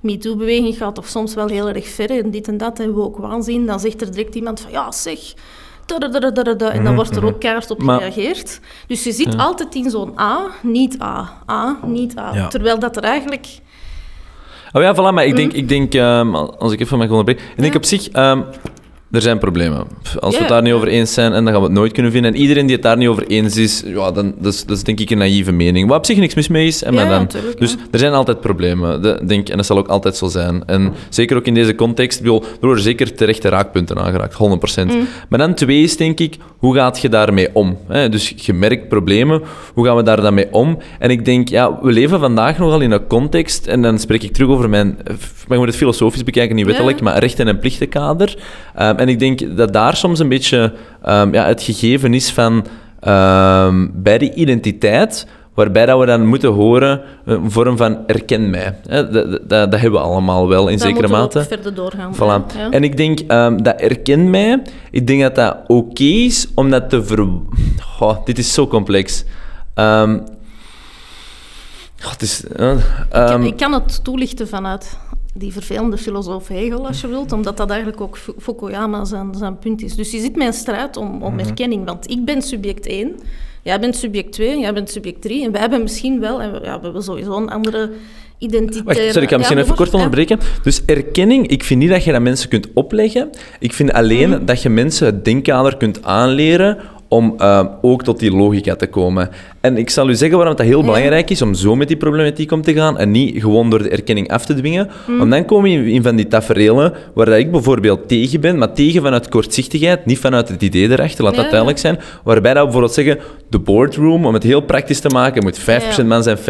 MeToo-beweging gaat toch soms wel heel erg ver en dit en dat, en we ook waanzin. Dan zegt er direct iemand van, ja, zeg en dan wordt er ook keihard op gereageerd. Dus je zit altijd in zo'n A, niet A, A, niet A. Terwijl dat er eigenlijk... Oh ja, voilà, maar ik denk, ik denk um, als ik even mag onderbreken, ik denk op zich, um, er zijn problemen. Als we het daar niet over eens zijn, en dan gaan we het nooit kunnen vinden. En iedereen die het daar niet over eens is, ja, dan, dat, is, dat is denk ik een naïeve mening. Wat op zich niks mis mee is. En ja, dan, dus er zijn altijd problemen, de, denk, en dat zal ook altijd zo zijn. En zeker ook in deze context, er worden zeker terechte raakpunten aangeraakt, 100%. Mm. Maar dan twee is, denk ik, hoe gaat je daarmee om? Dus je merkt problemen, hoe gaan we daar dan mee om? En ik denk, ja, we leven vandaag nogal in een context, en dan spreek ik terug over mijn, maar je moet het filosofisch bekijken, niet wettelijk, maar rechten- en plichtenkader. Um, en ik denk dat daar soms een beetje um, ja, het gegeven is van um, bij die identiteit, waarbij dat we dan moeten horen een vorm van erken mij. Dat, dat, dat hebben we allemaal wel in zekere mate. verder doorgaan. Voilà. Ja. En ik denk um, dat erken mij, ik denk dat dat oké is om dat te ver... Oh, dit is zo complex. Um, oh, het is, uh, ik, kan, ik kan het toelichten vanuit die vervelende filosoof Hegel, als je wilt, omdat dat eigenlijk ook Fukuyama zijn, zijn punt is. Dus je zit met een strijd om, om mhm. erkenning, want ik ben subject 1, jij bent subject 2, jij bent subject 3, en wij hebben misschien wel, en we, ja, we hebben sowieso een andere identiteit. Wacht, sorry, ik ga misschien even kort onderbreken. Dus erkenning, ik vind niet dat je dat mensen kunt opleggen. Ik vind alleen mhm. dat je mensen het denkkader kunt aanleren om uh, ook tot die logica te komen. En ik zal u zeggen waarom het heel belangrijk is om zo met die problematiek om te gaan en niet gewoon door de erkenning af te dwingen. Mm. Want dan kom je in van die tafereelen waar ik bijvoorbeeld tegen ben, maar tegen vanuit kortzichtigheid, niet vanuit het idee erachter, laat dat duidelijk zijn. Waarbij dat bijvoorbeeld zeggen, de boardroom, om het heel praktisch te maken, moet 5% man zijn, 50%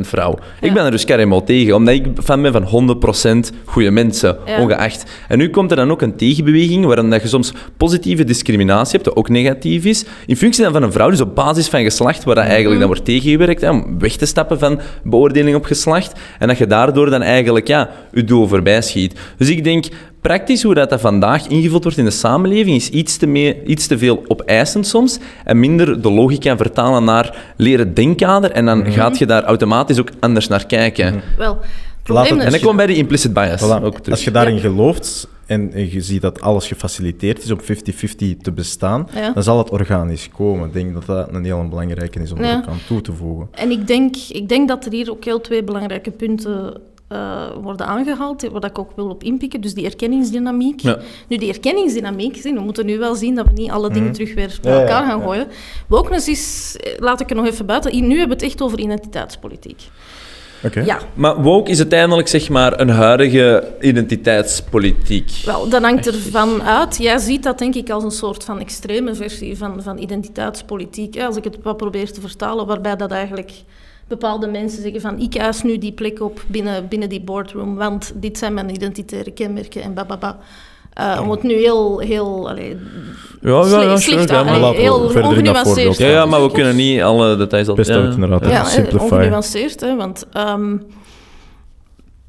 vrouw. Ik ben er dus helemaal tegen, omdat ik fan ben van 100% goede mensen, ongeacht. En nu komt er dan ook een tegenbeweging, waarin dat je soms positieve discriminatie hebt, dat ook negatief is, in functie dan van een vrouw, dus op basis van geslacht, waar dat eigenlijk dan wordt tegengewerkt, hè, om weg te stappen van beoordeling op geslacht, en dat je daardoor dan eigenlijk ja, je doel voorbij schiet. Dus ik denk, praktisch hoe dat, dat vandaag ingevuld wordt in de samenleving is iets te, mee, iets te veel opeisend soms en minder de logica vertalen naar leren denkkader en dan mm gaat je daar automatisch ook anders naar kijken. Mhm. Wel, en dan kom bij die implicit bias. Ook Als je daarin gelooft en, je ziet dat alles gefaciliteerd is om 50-50 te bestaan, dan zal het organisch komen. Ik denk dat dat een heel belangrijke is om ja. er aan toe te voegen. En ik denk, ik denk dat er hier ook heel twee belangrijke punten uh, worden aangehaald, waar ik ook wil op inpikken. Dus die erkenningsdynamiek. Nu, die erkenningsdynamiek, we moeten nu wel zien dat we niet alle dingen mhm. terug weer bij elkaar gaan gooien. Wokeness is, eh, laat ik er nog even buiten, nu hebben we het echt over identiteitspolitiek. Ja. Maar woke is uiteindelijk zeg maar een huidige identiteitspolitiek. Wel, dat hangt ervan uit. Jij ziet dat denk ik als een soort van extreme versie van, van identiteitspolitiek. Als ik het wat probeer te vertalen, waarbij dat eigenlijk bepaalde mensen zeggen van ik eis nu die plek op binnen, binnen die boardroom, want dit zijn mijn identitaire kenmerken en bababa. Uh, om het nu heel, heel allee, ja, ja, ja, slecht ja, maar heel ongenuanceerd. Ja, ja, maar we kunnen niet alle details op... Best ook inderdaad, ja, ongenuanceerd, hè, want... Um,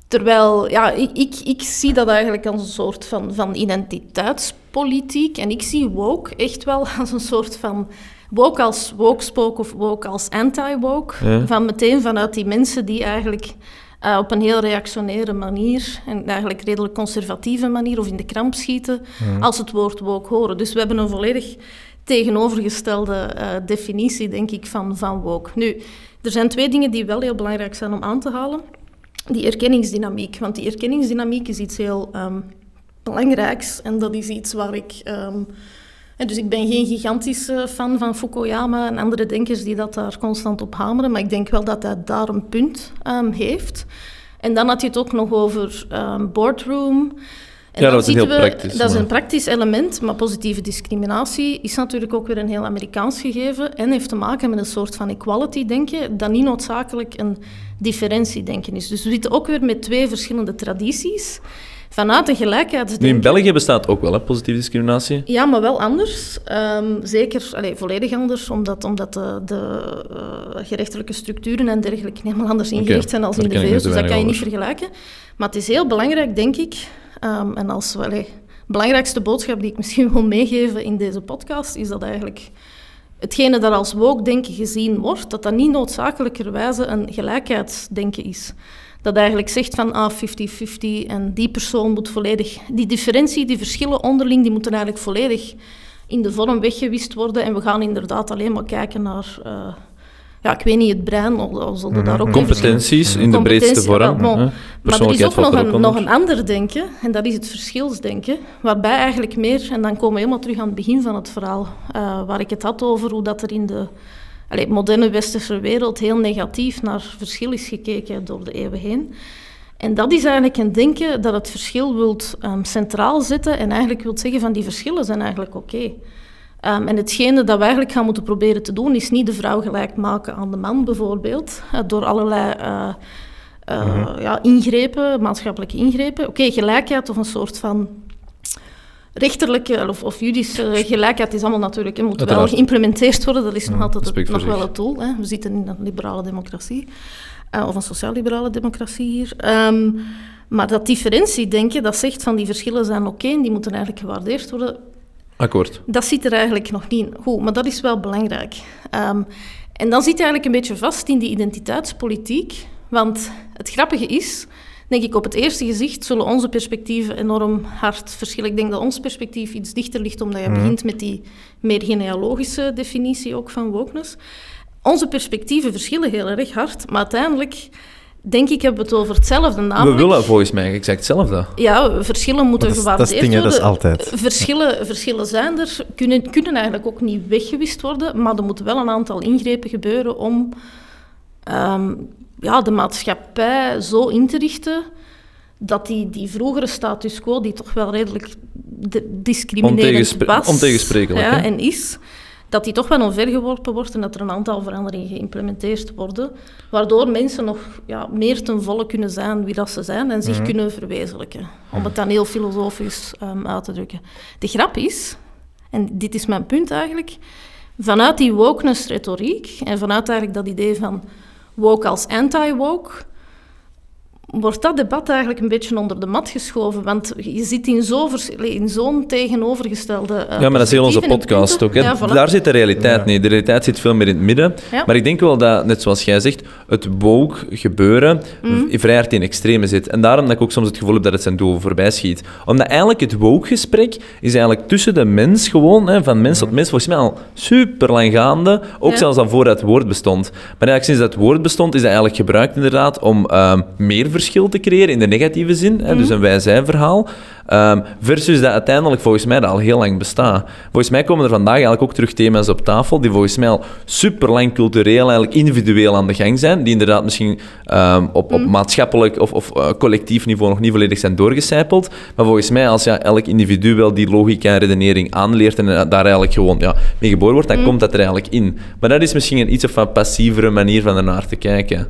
Terwijl, ja, ik, ik, ik, zie dat eigenlijk als een soort van, van identiteitspolitiek. En ik zie woke echt wel als een soort van... Woke als woke-spook of woke als anti-woke. Van meteen vanuit die mensen die eigenlijk uh, op een heel reactionaire manier, en eigenlijk redelijk conservatieve manier, of in de kramp schieten, als het woord woke horen. Dus we hebben een volledig tegenovergestelde uh, definitie, denk ik, van, van woke. Nu, er zijn twee dingen die wel heel belangrijk zijn om aan te halen die erkenningsdynamiek. Want die erkenningsdynamiek is iets heel um, belangrijks en dat is iets waar ik. Um, dus ik ben geen gigantische fan van Fukuyama en andere denkers die dat daar constant op hameren, maar ik denk wel dat hij daar een punt um, heeft. En dan had je het ook nog over boardroom. En ja, dat is heel praktisch. Dat is een praktisch element, maar positieve discriminatie is natuurlijk ook weer een heel Amerikaans gegeven en heeft te maken met een soort van equality denken, dat niet noodzakelijk een differentiedenken is. Dus we zitten ook weer met twee verschillende tradities. Vanuit de gelijkheidsdenken... in België bestaat ook wel hè, positieve discriminatie. Ja, maar wel anders. Um, zeker, allez, volledig anders, omdat, omdat de, de uh, gerechtelijke structuren en dergelijke helemaal anders ingericht zijn als in de VS. Dus dat kan je niet vergelijken. Maar het is heel belangrijk, denk ik, um, en als de belangrijkste boodschap die ik misschien wil meegeven in deze podcast, is dat eigenlijk hetgene dat als woke-denken gezien wordt, dat dat niet noodzakelijkerwijze een gelijkheidsdenken is. Dat eigenlijk zegt van ah, 50-50 en die persoon moet volledig... Die differentie, die verschillen onderling, die moeten eigenlijk volledig in de vorm weggewist worden. En we gaan inderdaad alleen maar kijken naar... Uh, ja, ik weet niet, het brein, of zullen daar ook Competenties in de breedste vorm. maar er is ook nog een, nog een ander denken, en dat is het verschilsdenken, waarbij eigenlijk meer, en dan komen we helemaal terug aan het begin van het verhaal, uh, waar ik het had over hoe dat er in de allez, moderne westerse wereld heel negatief naar verschil is gekeken door de eeuwen heen. En dat is eigenlijk een denken dat het verschil wilt um, centraal zetten en eigenlijk wilt zeggen van die verschillen zijn eigenlijk oké. Um, en hetgene dat we eigenlijk gaan moeten proberen te doen, is niet de vrouw gelijk maken aan de man, bijvoorbeeld, uh, door allerlei uh, uh, ja, ingrepen, maatschappelijke ingrepen. Oké, okay, gelijkheid of een soort van rechterlijke of, of juridische gelijkheid is allemaal natuurlijk, moet wel geïmplementeerd worden. Dat is nog altijd het, nog wel het doel. Hè. We zitten in een liberale democratie, of een sociaal-liberale democratie hier. Um, maar dat differentiedenken, dat zegt van die verschillen zijn oké okay, en die moeten eigenlijk gewaardeerd worden Akkoord. Dat zit er eigenlijk nog niet goed, maar dat is wel belangrijk. Um, en dan zit je eigenlijk een beetje vast in die identiteitspolitiek. Want het grappige is, denk ik, op het eerste gezicht zullen onze perspectieven enorm hard verschillen. Ik denk dat ons perspectief iets dichter ligt, omdat je mhm. begint met die meer genealogische definitie ook van wokeness. Onze perspectieven verschillen heel erg hard, maar uiteindelijk denk ik, hebben we het over hetzelfde. Namelijk, we willen volgens mij exact hetzelfde. Ja, verschillen moeten dat gewaardeerd dat is worden. Dat is altijd. Verschillen, verschillen zijn er, kunnen, kunnen eigenlijk ook niet weggewist worden, maar er moeten wel een aantal ingrepen gebeuren om um, ja, de maatschappij zo in te richten dat die, die vroegere status quo, die toch wel redelijk discriminerend was ontegensprekelijk, ja, en is, dat die toch wel omvergeworpen wordt en dat er een aantal veranderingen geïmplementeerd worden, waardoor mensen nog ja, meer ten volle kunnen zijn wie dat ze zijn en zich mhm. kunnen verwezenlijken. Om het dan heel filosofisch um, uit te drukken. De grap is, en dit is mijn punt eigenlijk, vanuit die wokeness-retoriek en vanuit eigenlijk dat idee van woke als anti-woke wordt dat debat eigenlijk een beetje onder de mat geschoven. Want je zit in zo'n zo tegenovergestelde. Uh, ja, maar dat is heel onze podcast ook. Hè. Daar zit de realiteit niet. De realiteit zit veel meer in het midden. Maar ik denk wel dat, net zoals jij zegt, het woke gebeuren mm. vrij hard in extreme zit. En daarom dat ik ook soms het gevoel heb dat het zijn doel voorbij schiet. Omdat eigenlijk het woke-gesprek is eigenlijk tussen de mens gewoon, hè, van mens tot mens, volgens mij al super lang gaande. Ook zelfs al voordat het woord bestond. Maar eigenlijk sinds dat het woord bestond, is dat eigenlijk gebruikt inderdaad om uh, meer verschil te creëren in de negatieve zin, hè, dus een wij-zij-verhaal, um, versus dat uiteindelijk volgens mij dat al heel lang bestaat. Volgens mij komen er vandaag eigenlijk ook terug thema's op tafel die volgens mij al super lang cultureel, eigenlijk individueel aan de gang zijn, die inderdaad misschien um, op, op maatschappelijk of, of uh, collectief niveau nog niet volledig zijn doorgecijpeld, maar volgens mij als ja, elk individu wel die logica en redenering aanleert en daar eigenlijk gewoon ja, mee geboren wordt, dan komt dat er eigenlijk in. Maar dat is misschien een iets of een passievere manier van ernaar te kijken.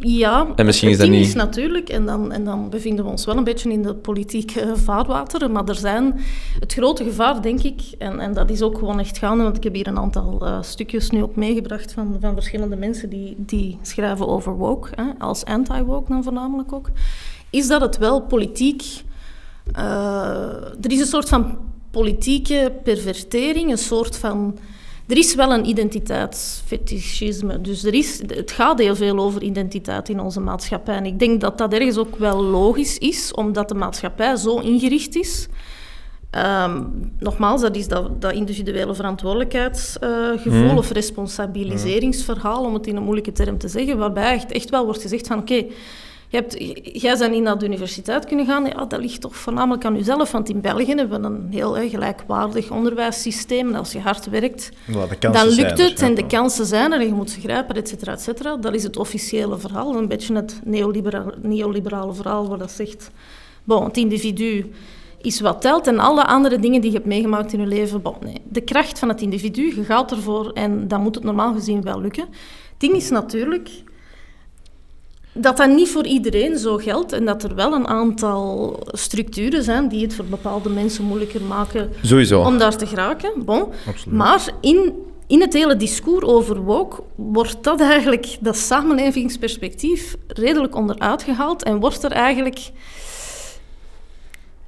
Ja, en misschien is dat niet... is natuurlijk, en dan, en dan bevinden we ons wel een beetje in de politieke vaarwateren, maar er zijn het grote gevaar, denk ik, en, en dat is ook gewoon echt gaande, want ik heb hier een aantal uh, stukjes nu ook meegebracht van, van verschillende mensen die, die schrijven over woke, hè, als anti-woke dan voornamelijk ook, is dat het wel politiek... er is een soort van politieke pervertering, een soort van er is wel een identiteitsfetischisme. Dus er is, het gaat heel veel over identiteit in onze maatschappij. En ik denk dat dat ergens ook wel logisch is, omdat de maatschappij zo ingericht is. Um, nogmaals, dat is dat, dat individuele verantwoordelijkheidsgevoel uh, of responsabiliseringsverhaal, om het in een moeilijke term te zeggen, waarbij echt, echt wel wordt gezegd van oké, je hebt, jij bent niet naar de universiteit kunnen gaan. Ja, dat ligt toch voornamelijk aan jezelf. Want in België hebben we een heel hè, gelijkwaardig onderwijssysteem. En als je hard werkt, dan lukt het. En de kansen zijn er en je moet ze grijpen, et cetera, et cetera. Dat is het officiële verhaal. Een beetje het neoliberale, neoliberale verhaal waar dat zegt... Bon, het individu is wat telt en alle andere dingen die je hebt meegemaakt in je leven. Bon, nee. De kracht van het individu, je gaat ervoor en dan moet het normaal gezien wel lukken. Het ding is natuurlijk dat dat niet voor iedereen zo geldt en dat er wel een aantal structuren zijn die het voor bepaalde mensen moeilijker maken Sowieso. om daar te geraken. Bon. Maar in, in het hele discours over woke wordt dat eigenlijk, dat samenlevingsperspectief, redelijk onderuit gehaald en wordt er eigenlijk...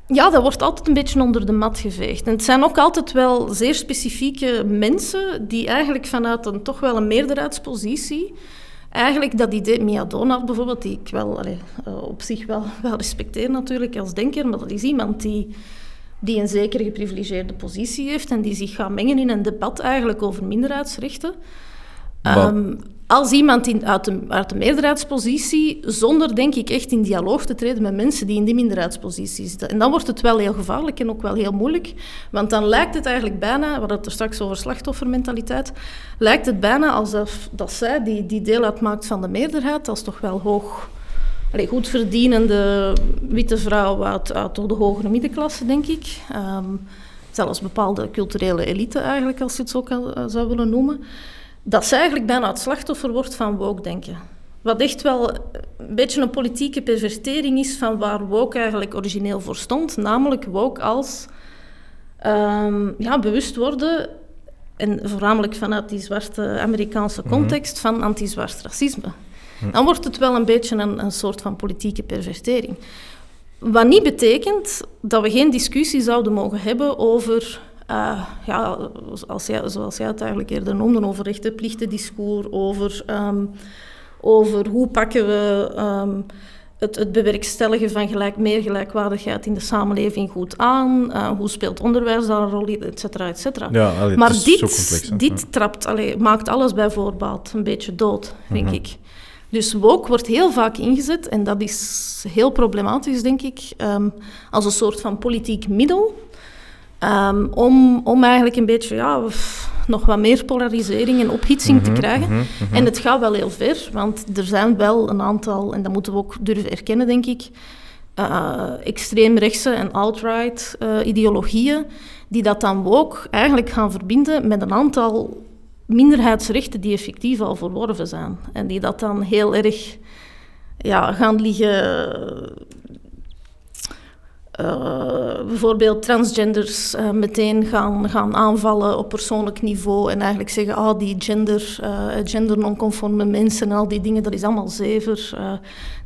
Ja, dat wordt altijd een beetje onder de mat geveegd. En het zijn ook altijd wel zeer specifieke mensen die eigenlijk vanuit een toch wel een meerderheidspositie eigenlijk dat idee, Mia Donald bijvoorbeeld, die ik wel allee, uh, op zich wel, wel respecteer natuurlijk als denker, maar dat is iemand die, die een zeker geprivilegeerde positie heeft en die zich gaat mengen in een debat eigenlijk over minderheidsrechten. Um, als iemand in, uit, de, meerderheidspositie, zonder denk ik echt in dialoog te treden met mensen die in die minderheidspositie zitten. En dan wordt het wel heel gevaarlijk en ook wel heel moeilijk, want dan lijkt het eigenlijk bijna, we hadden het er straks over slachtoffermentaliteit, lijkt het bijna alsof dat zij, die, die deel uitmaakt van de meerderheid, als toch wel hoog, goed verdienende witte vrouw uit, uit de hogere middenklasse, denk ik. Um, zelfs bepaalde culturele elite eigenlijk, als je het zo kan, uh, zou willen noemen dat ze eigenlijk bijna het slachtoffer wordt van woke-denken. Wat echt wel een beetje een politieke pervertering is van waar woke eigenlijk origineel voor stond. Namelijk woke als um, ja, bewust worden, en voornamelijk vanuit die zwarte Amerikaanse mhm. context, van anti-zwart racisme. Mhm. Dan wordt het wel een beetje een, een soort van politieke pervertering. Wat niet betekent dat we geen discussie zouden mogen hebben over uh, ja, als jij, zoals jij het eigenlijk eerder noemde, over rechtenplichtendiscours, over, um, over hoe pakken we um, het, het, bewerkstelligen van gelijk, meer gelijkwaardigheid in de samenleving goed aan, uh, hoe speelt onderwijs daar een rol in, et cetera, et cetera. Ja, allee, maar dit, complex, dit trapt, allee, maakt alles bij voorbaat een beetje dood, denk mm -hmm. ik. Dus woke wordt heel vaak ingezet, en dat is heel problematisch, denk ik, um, als een soort van politiek middel Um, om, om eigenlijk een beetje ja, nog wat meer polarisering en ophitsing te mhm, krijgen. Mm -hmm. En het gaat wel heel ver, want er zijn wel een aantal, en dat moeten we ook durven erkennen, denk ik, uh, extreemrechtse en alt-right uh, ideologieën, die dat dan ook eigenlijk gaan verbinden met een aantal minderheidsrechten die effectief al verworven zijn. En die dat dan heel erg ja, gaan liggen uh, bijvoorbeeld transgenders uh, meteen gaan, gaan aanvallen op persoonlijk niveau en eigenlijk zeggen, ah, die gender, uh, gendernonconforme mensen en al die dingen, dat is allemaal zever,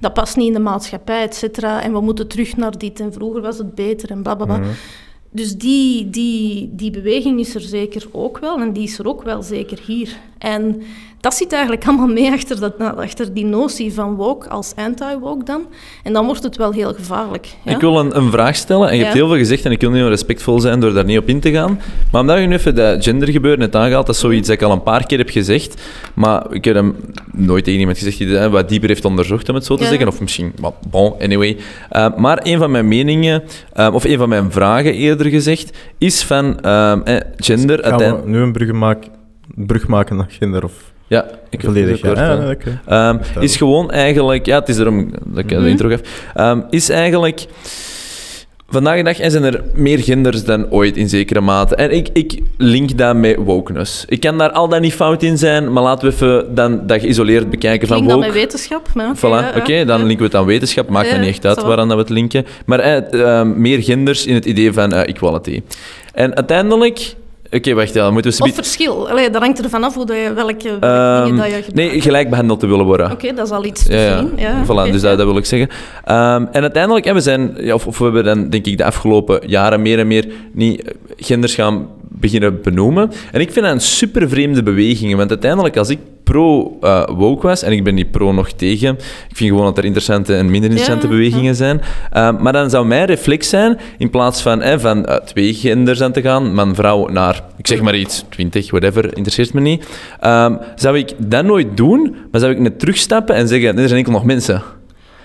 dat past niet in de maatschappij, et cetera, en we moeten terug naar dit en vroeger was het beter en blablabla. Mm -hmm. Dus die, die, die beweging is er zeker ook wel en die is er ook wel zeker hier. En dat zit eigenlijk allemaal mee achter, dat, achter die notie van woke als anti-woke dan. En dan wordt het wel heel gevaarlijk. Ja? Ik wil een, een, vraag stellen. En je hebt heel veel gezegd en ik wil niet respectvol zijn door daar niet op in te gaan. Maar omdat je nu even dat gendergebeuren net aangehaald, dat is zoiets dat ik al een paar keer heb gezegd. Maar ik heb hem nooit tegen iemand gezegd die dat wat dieper heeft onderzocht, om het zo te ja. zeggen. Of misschien, bon, anyway. Uh, maar een van mijn meningen, uh, of een van mijn vragen eerder gezegd, is van uh, gender... Gaan we nu een brug maken, brug maken naar gender of... Ja, ik volledig. Ja. Okay. um, is gewoon eigenlijk, ja, het is erom dat ik mm -hmm. de intro geef. Um, is eigenlijk. Vandaag de dag zijn er meer genders dan ooit in zekere mate. En ik, ik link dat met wokeness. Ik kan daar al dan niet fout in zijn, maar laten we even dan dat geïsoleerd bekijken van woke. dan met wetenschap. Voilà, oké, okay, dan linken we het aan wetenschap. Maakt ja, me niet echt uit waaraan dat we het linken. Maar uh, uh, meer genders in het idee van uh, equality. En uiteindelijk Oké, wacht, ja, dan moeten we... Of verschil. Allee, dat hangt er vanaf hoe dat je, welke, welke Ehm, dingen dat je gebruikt. Nee, gelijk behandeld te willen worden. Oké, dat is al iets te Ja, ja. zien. Ja, Voilà, dus dat, dat wil ik zeggen. Ehm, en uiteindelijk, we zijn, ja, of, of we hebben dan denk ik de afgelopen jaren meer en meer niet eh, genders gaan beginnen benoemen. En ik vind dat een super vreemde beweging, want uiteindelijk als ik pro-woke was, en ik ben niet pro nog tegen, ik vind gewoon dat er interessante en minder interessante Ja, bewegingen zijn, Ehm, maar dan zou mijn reflex zijn, in plaats van, van eh, twee genders aan te gaan, man-vrouw naar, ik zeg maar iets, 20, whatever, interesseert me niet, ehm, zou ik dat nooit doen, maar zou ik net terugstappen en zeggen, er zijn enkel nog mensen.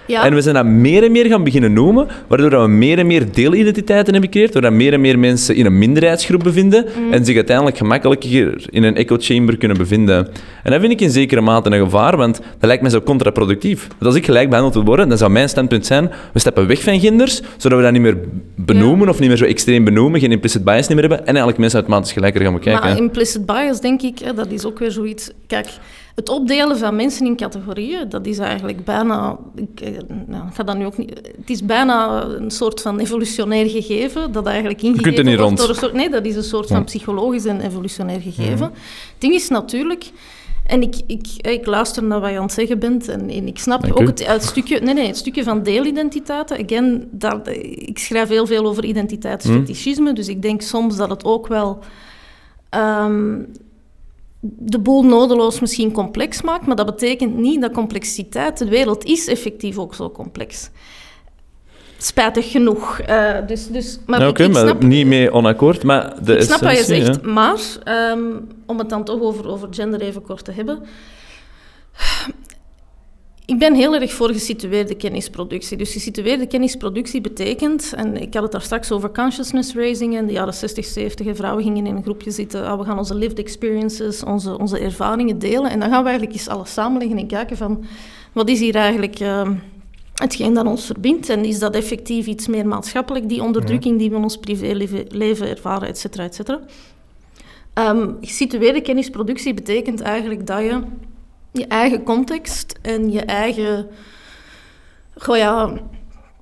Ja. En we zijn dat meer en meer gaan beginnen noemen, waardoor dat we meer en meer deelidentiteiten hebben gecreëerd, doordat meer en meer mensen in een minderheidsgroep bevinden Mm. en zich uiteindelijk gemakkelijker in een echo chamber kunnen bevinden. En dat vind ik in zekere mate een gevaar, want dat lijkt me zo contraproductief. Want als ik gelijk behandeld wil worden, dan zou mijn standpunt zijn, we stappen weg van genders, zodat we dat niet meer benoemen of niet meer zo extreem benoemen, geen implicit bias niet meer hebben en eigenlijk mensen automatisch gelijker gaan bekijken. Maar implicit bias, denk ik, hè, dat is ook weer zoiets... Kijk, het opdelen van mensen in categorieën, dat is eigenlijk bijna... Ik, eh, nou, ik ga dat nu ook niet... Het is bijna een soort van evolutionair gegeven, dat eigenlijk ingegeven niet wordt rond. door een soort... Nee, dat is een soort van psychologisch en evolutionair gegeven. Het ding is natuurlijk... En ik, ik, ik luister naar wat je aan het zeggen bent en, en ik snap ook het, het stukje, nee, nee, het stukje van deelidentiteiten. Again, dat, ik schrijf heel veel over identiteitsfetischisme, dus ik denk soms dat het ook wel ehm, de boel nodeloos misschien complex maakt, maar dat betekent niet dat complexiteit, de wereld is effectief ook zo complex. Spijtig genoeg. Eh, dus, dus, maar ik- Oké, maar snap- niet mee onakkoord, maar de ik snap wat je zegt, ja. maar ehm, om het dan toch over, over gender even kort te hebben. Ik ben heel erg voor gesitueerde kennisproductie. Dus gesitueerde kennisproductie betekent, en ik had het daar straks over consciousness raising, in de jaren 60, 70, en vrouwen gingen in een groepje zitten, ah, we gaan onze lived experiences, onze, onze ervaringen delen, en dan gaan we eigenlijk eens alles samenleggen en kijken van, wat is hier eigenlijk... ehm, hetgeen dat ons verbindt. En is dat effectief iets meer maatschappelijk, die onderdrukking die we in ons privéleven leven ervaren, et cetera, et cetera. Ehm, gesitueerde kennisproductie betekent eigenlijk dat je je eigen context en je eigen ja,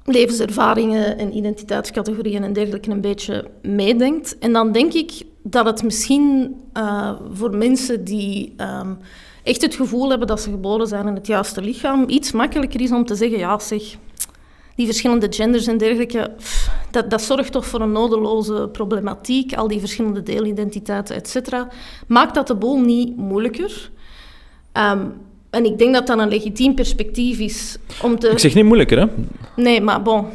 levenservaringen en identiteitscategorieën en dergelijke een beetje meedenkt. En dan denk ik dat het misschien eh, voor mensen die ehm, echt het gevoel hebben dat ze geboren zijn in het juiste lichaam, iets makkelijker is om te zeggen, ja zeg, die verschillende genders en dergelijke, dat, dat zorgt toch voor een nodeloze problematiek, al die verschillende deelidentiteiten, et cetera. Maakt dat de boel niet moeilijker? Ehm, en ik denk dat dat een legitiem perspectief is om te... Ik zeg niet moeilijker, hè? Nee, maar bon,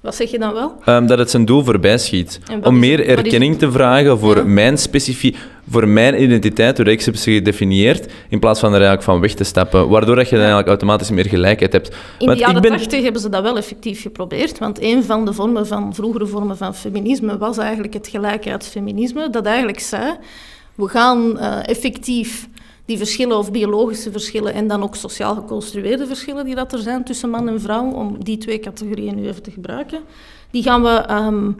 wat zeg je dan wel? Ehm, dat het zijn doel voorbij schiet. Om is meer is erkenning te vragen voor, Ja. mijn specifie, voor mijn identiteit, hoe ik ze heb gedefinieerd, in plaats van er eigenlijk van weg te stappen. Waardoor dat je dan eigenlijk automatisch meer gelijkheid hebt. In Want de jaren ik ben... 80 hebben ze dat wel effectief geprobeerd, want een van de vormen van, vroegere vormen van feminisme was eigenlijk het gelijkheidsfeminisme, dat eigenlijk zei, we gaan eh, effectief die verschillen of biologische verschillen en dan ook sociaal geconstrueerde verschillen die dat er zijn tussen man en vrouw, om die twee categorieën nu even te gebruiken, die gaan we ehm,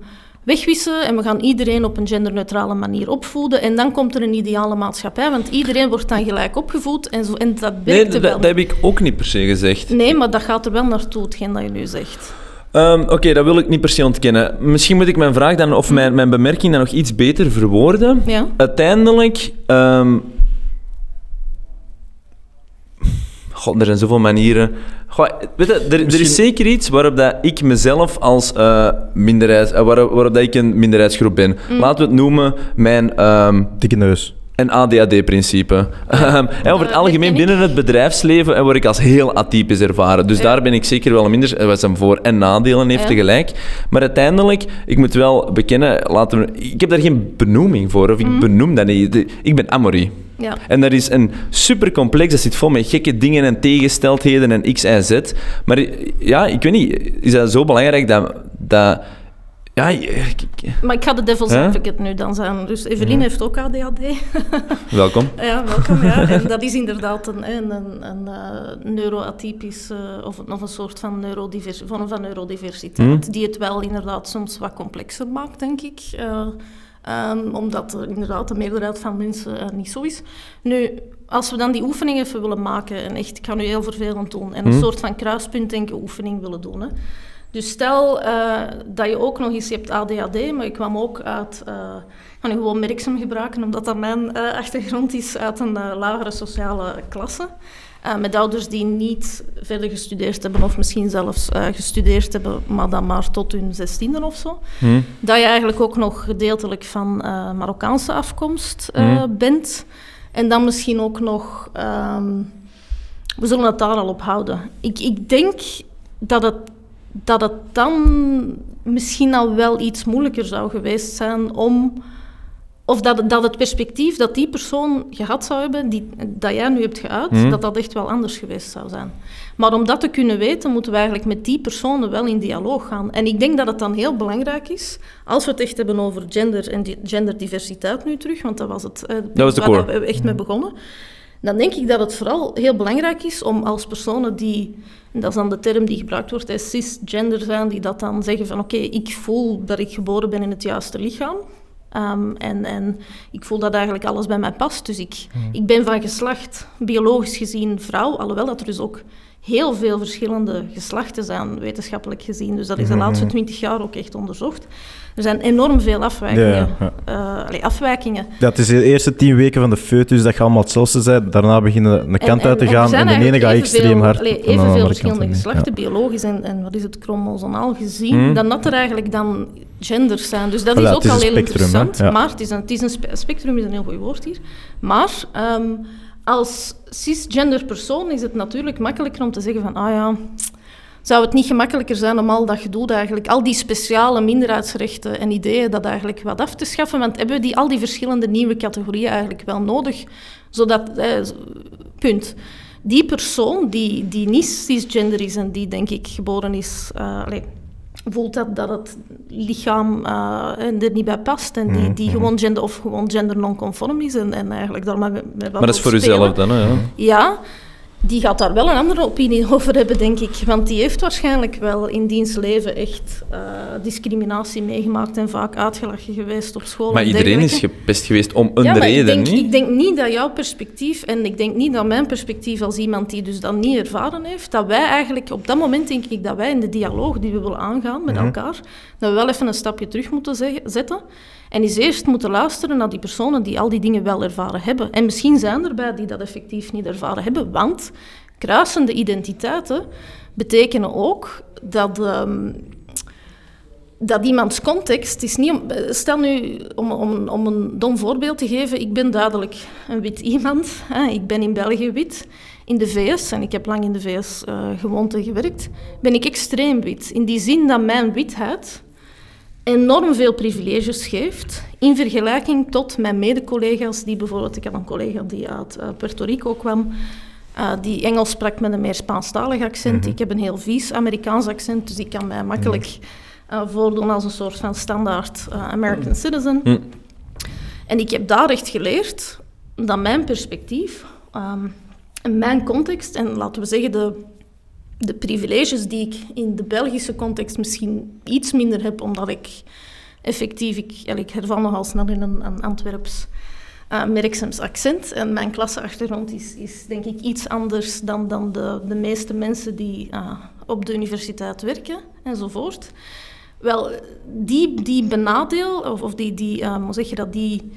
wegwissen en we gaan iedereen op een genderneutrale manier opvoeden en dan komt er een ideale maatschappij, want iedereen wordt dan gelijk opgevoed en, zo, en dat Nee, werkte dat, heb ik ook niet per se gezegd. Nee, maar dat gaat er wel naartoe, hetgeen dat je nu zegt. Ehm, Oké, dat wil ik niet per se ontkennen. Misschien moet ik mijn vraag dan, of mijn, mijn bemerking dan nog iets beter verwoorden. Ja. Uiteindelijk... ehm, God, er zijn zoveel manieren. Goh, weet je, er, er is zeker iets waarop dat ik mezelf als eh minderheid... eh, waarop, waarop dat ik een minderheidsgroep ben. Laten we het noemen mijn... ehm, Dikke neus. Een ADHD-principe. Ehm, en over het algemeen binnen het bedrijfsleven eh, word ik als heel atypisch ervaren. Dus Ja. daar ben ik zeker wel minder. eh, Wat zijn voor- en nadelen heeft Ja. tegelijk. Maar uiteindelijk, ik moet wel bekennen, laten we, ik heb daar geen benoeming voor. Of ik Mhm. benoem dat niet. Ik ben Amory. Ja. En dat is een supercomplex, dat zit vol met gekke dingen en tegenstelheden en x en z. Maar ja, ik weet niet, is dat zo belangrijk dat... dat ja, ik- ik- Maar ik ga de devil's Hè? advocate nu dan zijn. Dus Evelien heeft ook ADHD. welkom. ja, welkom. Ja. En dat is inderdaad een, een, een, een eh, neuroatypisch, eh, of, of een soort van neurodivers, vorm van neurodiversiteit, die het wel inderdaad soms wat complexer maakt, denk ik. Eh, ehm, omdat er inderdaad de meerderheid van mensen niet zo is. Nu, als we dan die oefening even willen maken, en echt, ik ga nu heel vervelend doen, en een soort van kruispuntdenken oefening willen doen, hè, Dus stel dat je ook nog eens hebt ADHD, maar ik kwam ook uit ga nu gewoon Merksem gebruiken, omdat dat mijn uh, achtergrond is uit een uh, lagere sociale klasse. Uh, met ouders die niet verder gestudeerd hebben, of misschien zelfs gestudeerd hebben, maar dan maar tot hun zestiende of zo. Hmm. Dat je eigenlijk ook nog gedeeltelijk van Marokkaanse afkomst hmm. bent. En dan misschien ook nog... Um, we zullen het daar al op houden. Ik, ik denk dat het, dat het dan misschien al wel iets moeilijker zou geweest zijn om of dat, dat het perspectief dat die persoon gehad zou hebben, die, dat jij nu hebt geuit, mhm. dat dat echt wel anders geweest zou zijn. Maar om dat te kunnen weten, moeten we eigenlijk met die personen wel in dialoog gaan. En ik denk dat het dan heel belangrijk is, als we het echt hebben over gender en genderdiversiteit nu terug, want dat was het eh, dat was waar we echt mee begonnen, dan denk ik dat het vooral heel belangrijk is om als personen die, dat is dan de term die gebruikt wordt, cisgender zijn, die dat dan zeggen van oké, ik voel dat ik geboren ben in het juiste lichaam, Ehm, en, en ik voel dat eigenlijk alles bij mij past. Dus ik, hmm. ik ben van geslacht, biologisch gezien, vrouw. Alhoewel dat er dus ook heel veel verschillende geslachten zijn, wetenschappelijk gezien. Dus dat is de hmm. laatste twintig jaar ook echt onderzocht. Er zijn enorm veel afwijkingen. Ja, uh, afwijkingen. Dat is de eerste tien weken van de foetus dat je allemaal hetzelfde bent. Daarna beginnen een kant uit te gaan en, de ene gaat extreem hard. Allee, evenveel verschillende geslachten, biologisch en, en wat is het, chromosomaal gezien, hmm. dan dat er eigenlijk dan genders zijn. Dus dat is ook al heel interessant. Maar het is een, het is een spectrum is een heel goed woord hier. Maar um, als cisgender persoon is het natuurlijk makkelijker om te zeggen van ah ja, zou het niet gemakkelijker zijn om al dat gedoe eigenlijk, al die speciale minderheidsrechten en ideeën, dat eigenlijk wat af te schaffen? Want hebben we die, al die verschillende nieuwe categorieën eigenlijk wel nodig? Zodat, eh, punt. Die persoon die, die niet cisgender is en die denk ik geboren is, uh, voelt dat, dat het lichaam uh, er niet bij past en die, die mm-hmm. gewoon gender of gewoon gender non-conform is en, en eigenlijk daar maar, maar dat is voor uzelf dan, hè? Ja. Die gaat daar wel een andere opinie over hebben, denk ik. Want die heeft waarschijnlijk wel in diens leven echt uh, discriminatie meegemaakt en vaak uitgelachen geweest op school. Maar iedereen is gepest geweest om een ja, reden, ik denk, niet? Ik denk niet dat jouw perspectief, en ik denk niet dat mijn perspectief als iemand die dus dat niet ervaren heeft, dat wij eigenlijk, op dat moment denk ik dat wij in de dialoog die we willen aangaan met mhm. elkaar, dat we wel even een stapje terug moeten zetten en is eerst moeten luisteren naar die personen die al die dingen wel ervaren hebben. En misschien zijn er bij die dat effectief niet ervaren hebben, want kruisende identiteiten betekenen ook dat, um, dat iemands context is niet... Om, stel nu, om, om, om een dom voorbeeld te geven, ik ben duidelijk een wit iemand. Ik ben in België wit. In de VS, en ik heb lang in de VS uh, eh, gewoond en gewerkt, ben ik extreem wit. In die zin dat mijn witheid enorm veel privileges geeft in vergelijking tot mijn mede-collega's die bijvoorbeeld, ik heb een collega die uit uh, Puerto Rico kwam, uh, die Engels sprak met een meer Spaanstalig accent. Mhm. Ik heb een heel vies Amerikaans accent, dus ik kan mij makkelijk uh, voordoen als een soort van standaard American citizen. Mhm. En ik heb daar echt geleerd dat mijn perspectief, um, mijn context en laten we zeggen de de privileges die ik in de Belgische context misschien iets minder heb, omdat ik effectief, ik, ik herval nogal snel in een, een Antwerps uh, Merksems accent. En mijn klasseachtergrond is, is denk ik iets anders dan, dan de, de meeste mensen die uh, op de universiteit werken enzovoort. Wel, die, die benadeel, of, of die, die uh, hoe zeg je dat, die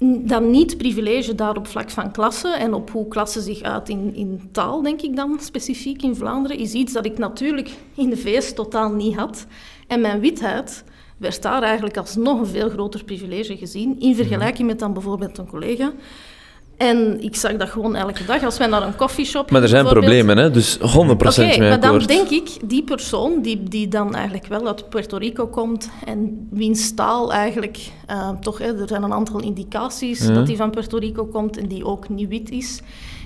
dan niet privilege daar op vlak van klasse en op hoe klasse zich uit in, in taal, denk ik dan specifiek in Vlaanderen, is iets dat ik natuurlijk in de VS totaal niet had. En mijn witheid werd daar eigenlijk als nog een veel groter privilege gezien, in vergelijking met dan bijvoorbeeld een collega en ik zag dat gewoon elke dag. Als wij naar een coffeeshop Maar er zijn problemen, hè? Dus 100% okay, mee maar dan denk ik, die persoon die, die dan eigenlijk wel uit Puerto Rico komt en wiens taal eigenlijk uh, toch... Hè, er zijn een aantal indicaties dat hij van Puerto Rico komt en die ook niet wit is.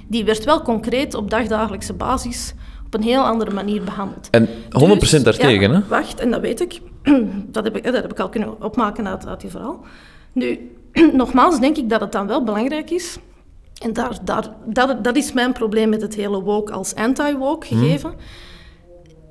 Die werd wel concreet op dagdagelijkse basis op een heel andere manier behandeld. En 100% dus, daartegen, ja, hè? Wacht, en dat weet ik. dat, heb ik dat heb ik al kunnen opmaken uit, uit die verhaal. Nu, nogmaals denk ik dat het dan wel belangrijk is en daar, daar, dat, dat is mijn probleem met het hele woke als anti-woke mhm. gegeven.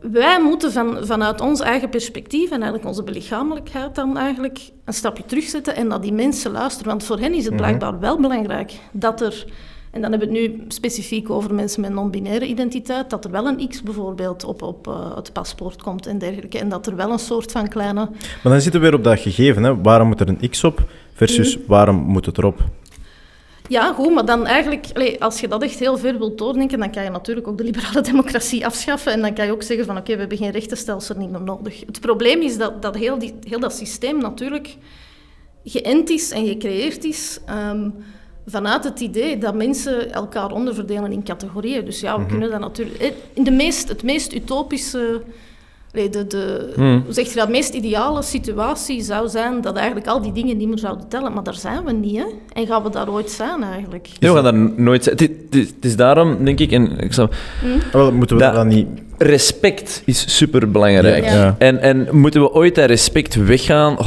Wij moeten van, vanuit ons eigen perspectief en eigenlijk onze belichamelijkheid dan eigenlijk een stapje terugzetten en naar die mensen luisteren. Want voor hen is het mhm. blijkbaar wel belangrijk dat er en dan hebben we het nu specifiek over mensen met non-binaire identiteit, dat er wel een X bijvoorbeeld op, op uh, het paspoort komt en dergelijke. En dat er wel een soort van kleine... Maar dan zitten we weer op dat gegeven, hè. waarom moet er een X op versus mm. waarom moet het erop? Ja, goed, maar dan eigenlijk, als je dat echt heel ver wilt doordenken, dan kan je natuurlijk ook de liberale democratie afschaffen en dan kan je ook zeggen van oké, we hebben geen rechtenstelsel niet meer nodig. Het probleem is dat, dat heel, die, heel dat systeem natuurlijk geënt is en gecreëerd is um, vanuit het idee dat mensen elkaar onderverdelen in categorieën. Dus ja, we mhm. kunnen dat natuurlijk... Eh, in de meest, het meest utopische de, de, hmm. Hoe zeg je dat? De meest ideale situatie zou zijn dat eigenlijk al die dingen niet meer zouden tellen. Maar daar zijn we niet, hè? En gaan we daar ooit zijn, eigenlijk? Nee, we gaan daar nooit zijn. Het, het, is daarom, denk ik... En ik zou, hmm. Wel, moeten we dat, dan niet respect is super belangrijk. En, en moeten we ooit dat respect weggaan?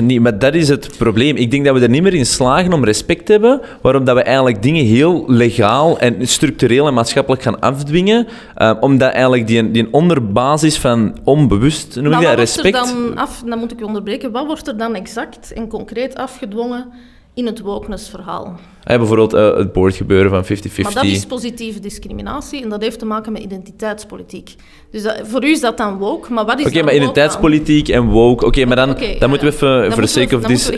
100% niet. Maar dat is het probleem. Ik denk dat we er niet meer in slagen om respect te hebben, waarom dat we eigenlijk dingen heel legaal en structureel en maatschappelijk gaan afdwingen, uh, omdat eigenlijk die, die onderbasis van onbewust, noem je dat, respect... Dan, af, dan moet ik je onderbreken. Wat wordt er dan exact en concreet afgedwongen in het wokeness-verhaal? Ja, bijvoorbeeld uh, het boordgebeuren van 50-50. Maar dat is positieve discriminatie en dat heeft te maken met identiteitspolitiek. Dus dat, voor u is dat dan woke, maar wat is Oké, maar identiteitspolitiek en woke... Oké, maar dan, dan moeten we even, voor de sake of this...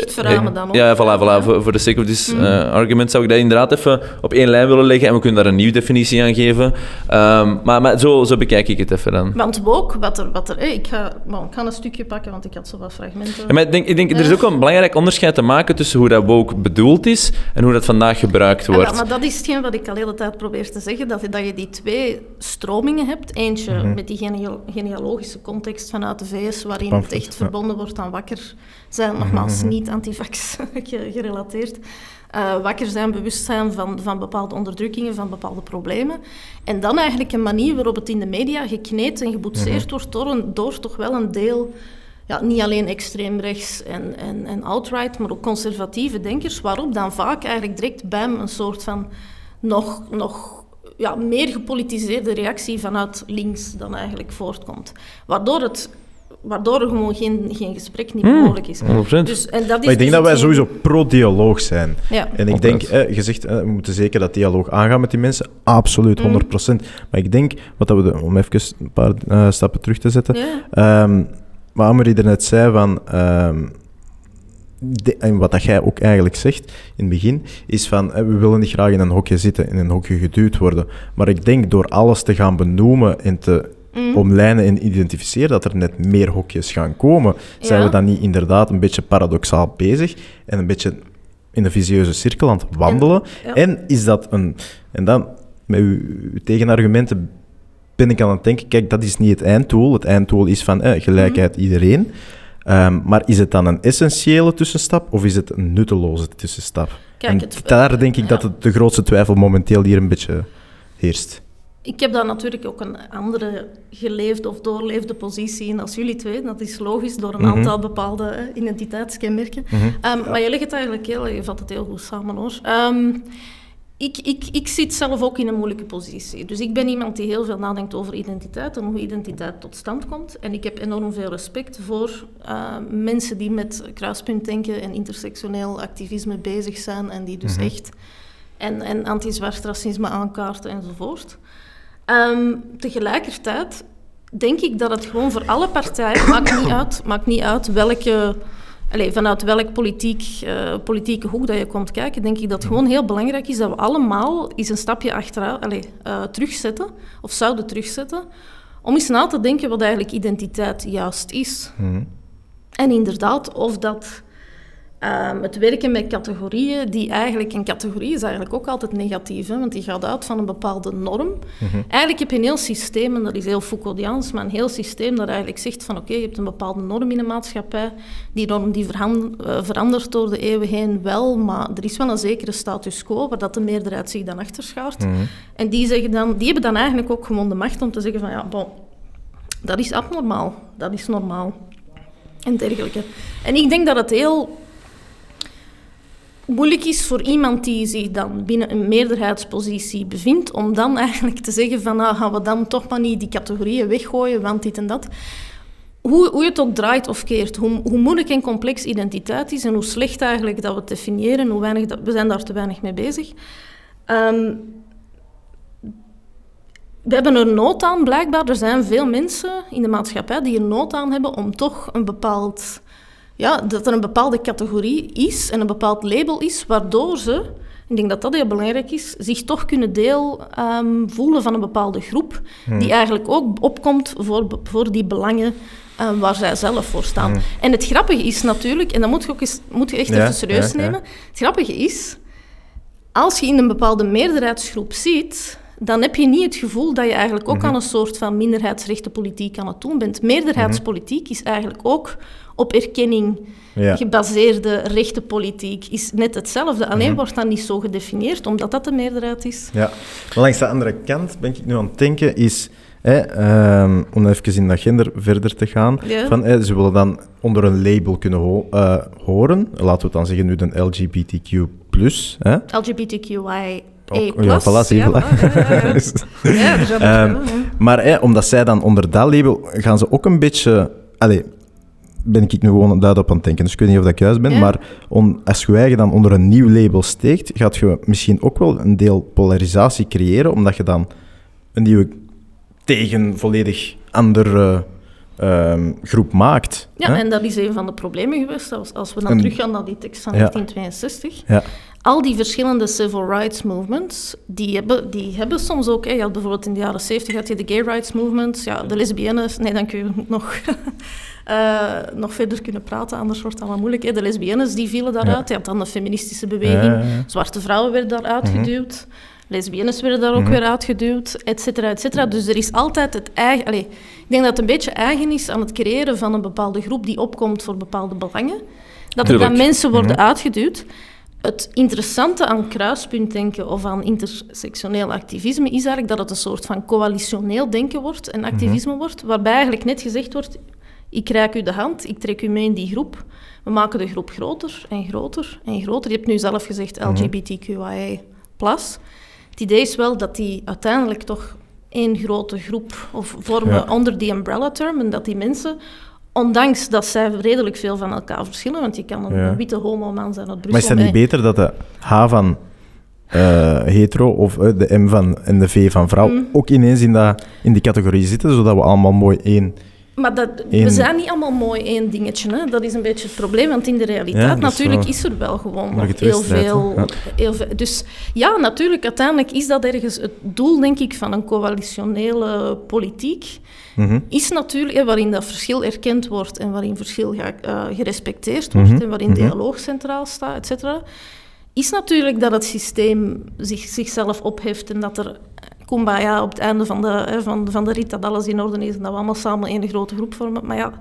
dan Ja, voilà, voilà. Voor, de sake of this mm. uh, argument zou ik dat inderdaad even op één lijn willen leggen en we kunnen daar een nieuwe definitie aan geven. Um, maar maar zo, zo bekijk ik het even dan. Want woke, wat er... Wat er hey, ik, ga, bon, ik ga een stukje pakken, want ik had zo wat fragmenten. Ja, maar ik denk, ik denk er is ook een belangrijk onderscheid te maken tussen hoe dat woke bedoeld is en hoe dat vandaag gebruikt wordt. Ja, maar dat is hetgeen wat ik al de hele tijd probeer te zeggen, dat, dat je die twee stromingen hebt. Eentje mhm. met die genealogische context vanuit de VS, waarin het echt verbonden wordt aan wakker zijn, nogmaals mhm. niet antivax gerelateerd. Uh, wakker zijn, bewust zijn van, van bepaalde onderdrukkingen, van bepaalde problemen. En dan eigenlijk een manier waarop het in de media gekneed en geboetseerd mhm. wordt door, een, door toch wel een deel ja, niet alleen extreem rechts en, en, en outright, maar ook conservatieve denkers, waarop dan vaak eigenlijk direct bij een soort van nog, nog ja, meer gepolitiseerde reactie vanuit links dan eigenlijk voortkomt. Waardoor het waardoor er gewoon geen, geen gesprek niet hmm, mogelijk is. Dus, en dat is maar ik denk dus dat wij sowieso pro-dialoog zijn. Ja. En ik denk, eh, je zegt, eh, we moeten zeker dat dialoog aangaan met die mensen. Absoluut, 100%. Hmm. Maar ik denk, wat dat we, om even een paar uh, stappen terug te zetten... Ja. Um, wat Amory er net zei van... Um, en wat dat jij ook eigenlijk zegt in het begin, is van we willen niet graag in een hokje zitten, in een hokje geduwd worden. Maar ik denk door alles te gaan benoemen en te mm. omlijnen en identificeren dat er net meer hokjes gaan komen, zijn we dan niet inderdaad een beetje paradoxaal bezig en een beetje in een visieuze cirkel aan het wandelen. En is dat een... En dan, met uw tegenargumenten ben ik aan het denken, kijk, dat is niet het einddoel. Het einddoel is van eh, gelijkheid mhm. iedereen. Um, maar is het dan een essentiële tussenstap of is het een nutteloze tussenstap? Kijk, en daar denk ik dat het de grootste twijfel momenteel hier een beetje heerst. Ik heb daar natuurlijk ook een andere geleefde of doorleefde positie in als jullie twee. Dat is logisch, door een mhm. aantal bepaalde uh, identiteitskenmerken. Mm -hmm. maar je legt het eigenlijk heel, je vat het heel goed samen hoor. Um, ik, ik, ik zit zelf ook in een moeilijke positie. Dus ik ben iemand die heel veel nadenkt over identiteit en hoe identiteit tot stand komt. En ik heb enorm veel respect voor uh, mensen die met kruispuntdenken en intersectioneel activisme bezig zijn en die dus mhm. echt en, en anti-zwart racisme aankaarten enzovoort. Um, tegelijkertijd denk ik dat het gewoon voor alle partijen, maakt niet uit, maakt niet uit welke Allee, vanuit welk politiek, uh, politieke hoek dat je komt kijken, denk ik dat het gewoon heel belangrijk is dat we allemaal eens een stapje achteruit allee, uh, terugzetten, of zouden terugzetten, om eens na te denken wat eigenlijk identiteit juist is. Mm En inderdaad, of dat Um, het werken met categorieën, die eigenlijk... Een categorie is eigenlijk ook altijd negatief, hè, want die gaat uit van een bepaalde norm. Mhm. Eigenlijk heb je een heel systeem, en dat is heel Foucauldiaans, maar een heel systeem dat eigenlijk zegt van oké, je hebt een bepaalde norm in de maatschappij. Die norm die uh, verandert door de eeuwen heen wel, maar er is wel een zekere status quo waar dat de meerderheid zich dan achter schaart. Mhm. En die, zeggen dan, die hebben dan eigenlijk ook gewoon de macht om te zeggen van ja, bon, dat is abnormaal, dat is normaal en dergelijke. En ik denk dat het heel moeilijk is voor iemand die zich dan binnen een meerderheidspositie bevindt, om dan eigenlijk te zeggen van nou gaan we dan toch maar niet die categorieën weggooien, want dit en dat. Hoe, hoe je het ook draait of keert, hoe, hoe moeilijk en complex identiteit is en hoe slecht eigenlijk dat we het definiëren, hoe weinig dat, we zijn daar te weinig mee bezig. Um, we hebben er nood aan, blijkbaar. Er zijn veel mensen in de maatschappij die er nood aan hebben om toch een bepaald... Ja, dat er een bepaalde categorie is en een bepaald label is, waardoor ze, ik denk dat dat heel belangrijk is, zich toch kunnen deel um, voelen van een bepaalde groep, hmm. die eigenlijk ook opkomt voor, voor die belangen um, waar zij zelf voor staan. Hmm. En het grappige is natuurlijk, en dat moet je, ook eens, moet je echt even serieus nemen, het grappige is, als je in een bepaalde meerderheidsgroep ziet dan heb je niet het gevoel dat je eigenlijk ook mhm. aan een soort van minderheidsrechtenpolitiek aan het doen bent. Meerderheidspolitiek is eigenlijk ook op erkenning gebaseerde rechtenpolitiek. Is net hetzelfde, alleen mhm. wordt dat niet zo gedefinieerd, omdat dat de meerderheid is. Ja, maar langs de andere kant ben ik nu aan het denken, is... Hè, um, om even in dat gender verder te gaan. Van, ze willen dan onder een label kunnen uh, horen. Laten we het dan zeggen nu de LGBTQ+. Hè? LGBTQI ook, ja, voilà, ja, Maar omdat zij dan onder dat label gaan ze ook een beetje. Allez, ben ik nu gewoon duidelijk aan het denken, dus ik weet niet of dat ik juist ben. Maar als je dan onder een nieuw label steekt, gaat je misschien ook wel een deel polarisatie creëren, omdat je dan een nieuwe tegen volledig andere ehm, groep maakt. Ja, en dat is een van de problemen geweest. Als, als we dan teruggaan naar die tekst van 1962. Ja al die verschillende civil rights movements, die hebben, die hebben soms ook... Hè, je had bijvoorbeeld in de jaren 70 had je de gay rights movement, ja, de lesbiennes... Nee, dank u, nog, uh, nog verder kunnen praten, anders wordt het allemaal moeilijk. Hè. De lesbiennes die vielen daaruit. Je had dan de feministische beweging. Zwarte vrouwen werden daaruit mm geduwd. Lesbiennes werden daar ook mhm. weer uitgeduwd, et cetera, et cetera. Dus er is altijd het eigen... Allez, ik denk dat het een beetje eigen is aan het creëren van een bepaalde groep die opkomt voor bepaalde belangen. Dat er dan mensen worden mhm. uitgeduwd het interessante aan kruispuntdenken of aan intersectioneel activisme is eigenlijk dat het een soort van coalitioneel denken wordt en activisme mhm. wordt, waarbij eigenlijk net gezegd wordt, ik reik u de hand, ik trek u mee in die groep, we maken de groep groter en groter en groter. Je hebt nu zelf gezegd. LGBTQIA+. Het idee is wel dat die uiteindelijk toch één grote groep of vormen onder die umbrella term en dat die mensen Ondanks dat zij redelijk veel van elkaar verschillen, want je kan een witte homo-man zijn uit Brussel. Maar is het niet beter dat de H van uh, hetero of uh, de M van en de V van vrouw mm. ook ineens in, dat, in die categorie zitten, zodat we allemaal mooi één maar dat, we zijn niet allemaal mooi één dingetje. Hè? Dat is een beetje het probleem, want in de realiteit natuurlijk is er wel gewoon nog heel veel, heel veel. Dus ja, natuurlijk, uiteindelijk is dat ergens het doel, denk ik, van een coalitionele politiek. Mhm. Is natuurlijk, waarin dat verschil erkend wordt en waarin verschil uh, gerespecteerd wordt mhm. en waarin mhm. dialoog centraal staat, et cetera. Is natuurlijk dat het systeem zich, zichzelf opheft en dat er kumbaya op het einde van de, van, van de rit dat alles in orde is en dat we allemaal samen één grote groep vormen. Maar ja,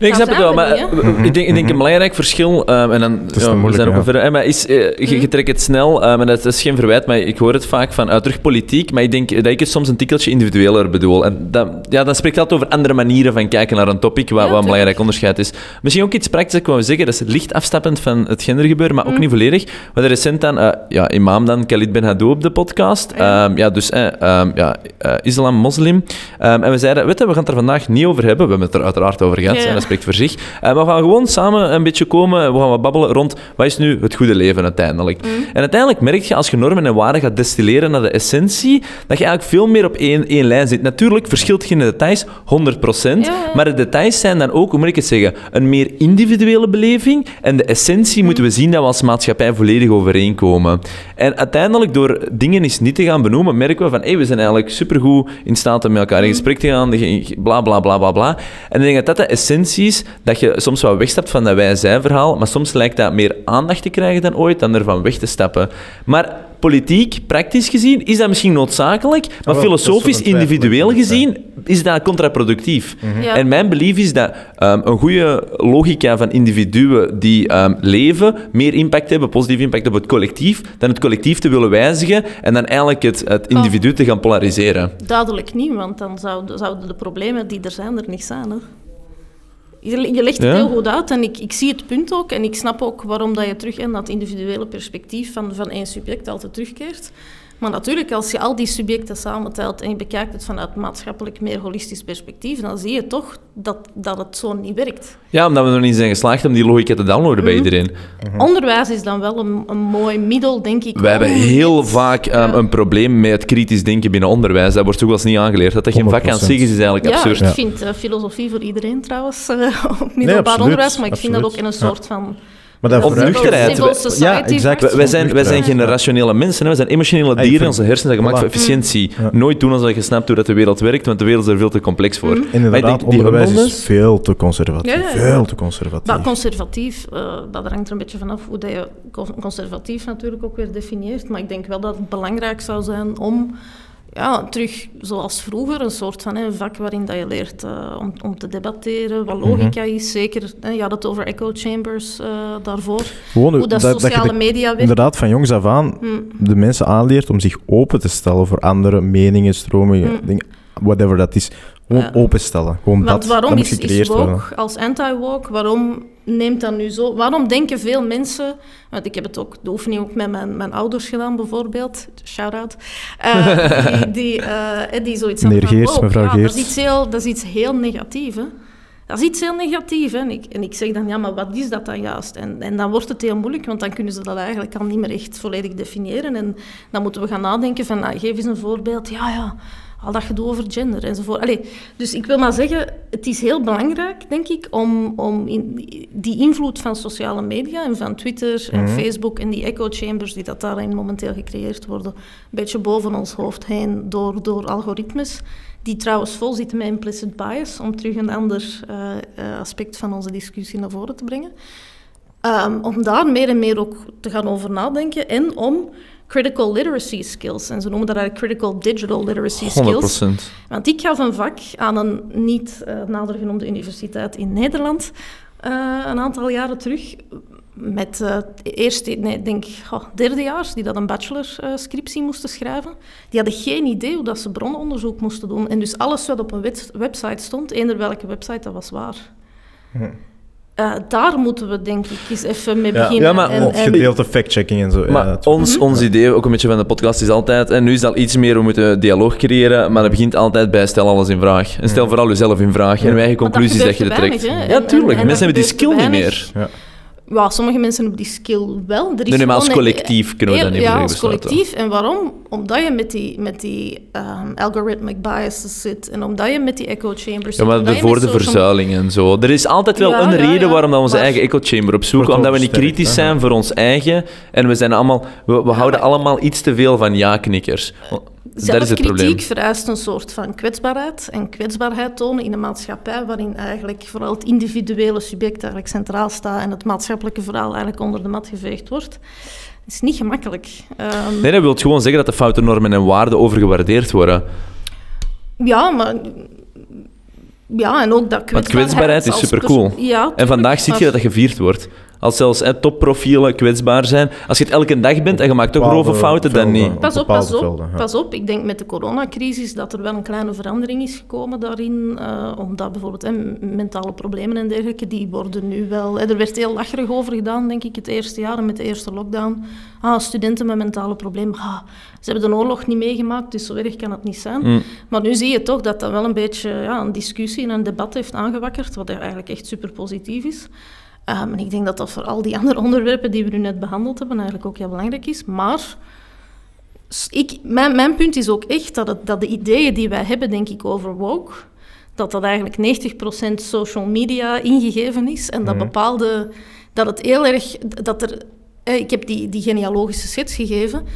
Nee, ik snap het wel, maar ik, denk, ik denk een belangrijk verschil, um, en dan ja, we zijn ook verder, maar is, uh, je, je trekt het snel, um, en dat is geen verwijt, maar ik hoor het vaak van uit terug politiek, maar ik denk dat ik het soms een tikkeltje individueler bedoel. En dat, ja, dan spreekt het over andere manieren van kijken naar een topic, wat, wat een belangrijk onderscheid is. Misschien ook iets praktisch, ik wou zeggen, dat is licht afstappend van het gendergebeuren, maar ook niet volledig. We hadden recent dan, uh, ja, imam dan, Khalid Ben Hadou op de podcast. Um, ja, dus uh, ja, islam, moslim. en we zeiden, weet je, we gaan het er vandaag niet over hebben, we hebben het er uiteraard over gehad, spreekt voor zich. En we gaan gewoon samen een beetje komen, we gaan wat babbelen rond wat is nu het goede leven uiteindelijk. Mm. En uiteindelijk merk je, als je normen en waarden gaat destilleren naar de essentie, dat je eigenlijk veel meer op één, één lijn zit. Natuurlijk verschilt je in de details 100%, maar de details zijn dan ook, hoe moet ik het zeggen, een meer individuele beleving. En de essentie moeten we zien dat we als maatschappij volledig overeenkomen. En uiteindelijk, door dingen eens niet te gaan benoemen, merken we van, hey, we zijn eigenlijk supergoed in staat om met elkaar in mm. gesprek te gaan, bla bla bla bla bla. En ik denk dat dat de essentie is dat je soms wel wegstapt van dat wij-zij-verhaal, maar soms lijkt dat meer aandacht te krijgen dan ooit, dan ervan weg te stappen. Maar politiek, praktisch gezien, is dat misschien noodzakelijk, maar oh, filosofisch, individueel gezien, is dat contraproductief. Mhm. En mijn belief is dat um, een goede logica van individuen die um, leven meer impact hebben, positief impact op het collectief, dan het collectief te willen wijzigen en dan eigenlijk het, het individu te gaan polariseren. Duidelijk niet, want dan zouden, zouden de problemen die er zijn er niet zijn. Hè? Je, je legt het heel goed uit en ik, ik zie het punt ook. En ik snap ook waarom dat je terug in dat individuele perspectief van, van één subject altijd terugkeert. Maar natuurlijk, als je al die subjecten samentelt en je bekijkt het vanuit maatschappelijk meer holistisch perspectief, dan zie je toch dat, dat het zo niet werkt. Ja, omdat we nog niet zijn geslaagd om die logica te downloaden bij mhm. iedereen. Mhm. Onderwijs is dan wel een, een mooi middel, denk ik. We hebben heel vaak um, een probleem met het kritisch denken binnen onderwijs. Dat wordt toch wel eens niet aangeleerd. Dat dat geen vak aan zich is, is eigenlijk ja, absurd. Ik vind uh, filosofie voor iedereen trouwens, uh, op middelbaar onderwijs, maar ik vind dat ook in een soort van maar dat nuchterheid. Ja, exact. Wij zijn, wij zijn geen rationele mensen, hè. wij zijn emotionele dieren. Onze hersenen zijn gemaakt voor efficiëntie. Nooit doen als je snapt hoe dat de wereld werkt, want de wereld is er veel te complex voor. Mm. Inderdaad, onderwijs is veel te conservatief. Veel te conservatief. Maar conservatief, uh, dat hangt er een beetje vanaf hoe dat je conservatief natuurlijk ook weer definieert. Maar ik denk wel dat het belangrijk zou zijn om ja, terug zoals vroeger, een soort van een vak waarin dat je leert uh, om, om te debatteren, wat logica mhm. is. Zeker, hè, je had het over echo chambers uh, daarvoor. Gewoon, hoe dat, dat sociale dat media werkt. Inderdaad, van jongs af aan mm. de mensen aanleert om zich open te stellen voor andere meningen, stromingen, mm. dingen, whatever dat is. Gewoon openstellen. Gewoon Want dat, waarom is, is woke als anti-woke, waarom neemt dat nu zo... Waarom denken veel mensen... Want ik heb het ook, de oefening ook met mijn, mijn ouders gedaan, bijvoorbeeld. Shout-out. Uh, die, die, uh, die zoiets Meneer Geers, oh, mevrouw ja, Geers. Dat is iets heel, dat is iets heel negatiefs, hè. Dat is iets heel negatiefs. En ik, en ik zeg dan, ja, maar wat is dat dan juist? En, en dan wordt het heel moeilijk, want dan kunnen ze dat eigenlijk al niet meer echt volledig definiëren. En dan moeten we gaan nadenken van, nou, geef eens een voorbeeld. Ja, ja al dat gedoe over gender enzovoort. Allee, dus ik wil maar zeggen, het is heel belangrijk, denk ik, om, om in die invloed van sociale media en van Twitter en mhm. Facebook en die echo chambers die dat daarin momenteel gecreëerd worden, een beetje boven ons hoofd heen door, door algoritmes, die trouwens vol zitten met implicit bias, om terug een ander uh, aspect van onze discussie naar voren te brengen. Um, om daar meer en meer ook te gaan over nadenken en om critical literacy skills. En ze noemen dat eigenlijk critical digital literacy skills. 100%. Want ik gaf een vak aan een niet uh, nader genoemde universiteit in Nederland uh, een aantal jaren terug. Met uh, eerste, nee, denk oh, derdejaars die dat een bachelorscriptie moesten schrijven. Die hadden geen idee hoe dat ze bronnenonderzoek moesten doen. En dus alles wat op een website stond, eender welke website, dat was waar. Hm. Uh, daar moeten we denk ik eens even mee beginnen. Ja, maar en, gedeelte fact-checking en zo. Maar ja, ons, ons idee, ook een beetje van de podcast, is altijd... En nu is dat iets meer, we moeten dialoog creëren, maar dat begint altijd bij stel alles in vraag. En stel vooral jezelf in vraag. En eigen conclusies dat je er trekt. ja, tuurlijk. Mensen hebben die skill niet meer. Ja ja, sommige mensen hebben die skill wel. Er is nee, maar als collectief kunnen we dat niet Ja, als collectief. En waarom? Omdat je met die, met die um, algorithmic biases zit en omdat je met die echo chambers zit. Ja, maar voor de verzuiling en zo. Er is altijd wel een reden waarom dat we onze eigen echo chamber opzoeken. Omdat we niet kritisch zijn voor ons eigen. En we, zijn allemaal, we, we houden allemaal iets te veel van ja-knikkers. Zelfkritiek vereist een soort van kwetsbaarheid. En kwetsbaarheid tonen in een maatschappij waarin eigenlijk vooral het individuele subject eigenlijk centraal staat en het maatschappelijke verhaal eigenlijk onder de mat geveegd wordt, is niet gemakkelijk. Um, nee, dat wil gewoon zeggen dat de foute normen en waarden overgewaardeerd worden. Ja, maar ja, en ook dat kwetsbaarheid... Want kwetsbaarheid is supercool. Ja, en vandaag zie je dat dat gevierd wordt. Als zelfs hè, topprofielen kwetsbaar zijn. Als je het elke dag bent en je maakt toch grove fouten, dan niet. Pas op, pas op, pas op. Ik denk met de coronacrisis dat er wel een kleine verandering is gekomen daarin. Uh, omdat bijvoorbeeld hè, mentale problemen en dergelijke, die worden nu wel... er werd heel lacherig over gedaan, denk ik, het eerste jaar met de eerste lockdown. Ah, studenten met mentale problemen. Ah, ze hebben de oorlog niet meegemaakt, dus zo erg kan het niet zijn. Mm. Maar nu zie je toch dat dat wel een beetje ja, een discussie en een debat heeft aangewakkerd, wat eigenlijk echt super positief is. Um, en ik denk dat dat voor al die andere onderwerpen die we nu net behandeld hebben eigenlijk ook heel belangrijk is. Maar ik, mijn, mijn punt is ook echt dat, het, dat de ideeën die wij hebben, denk ik, over woke, dat dat eigenlijk 90% social media ingegeven is. En dat mhm. bepaalde... Dat het heel erg... Dat er, ik heb die, die genealogische schets gegeven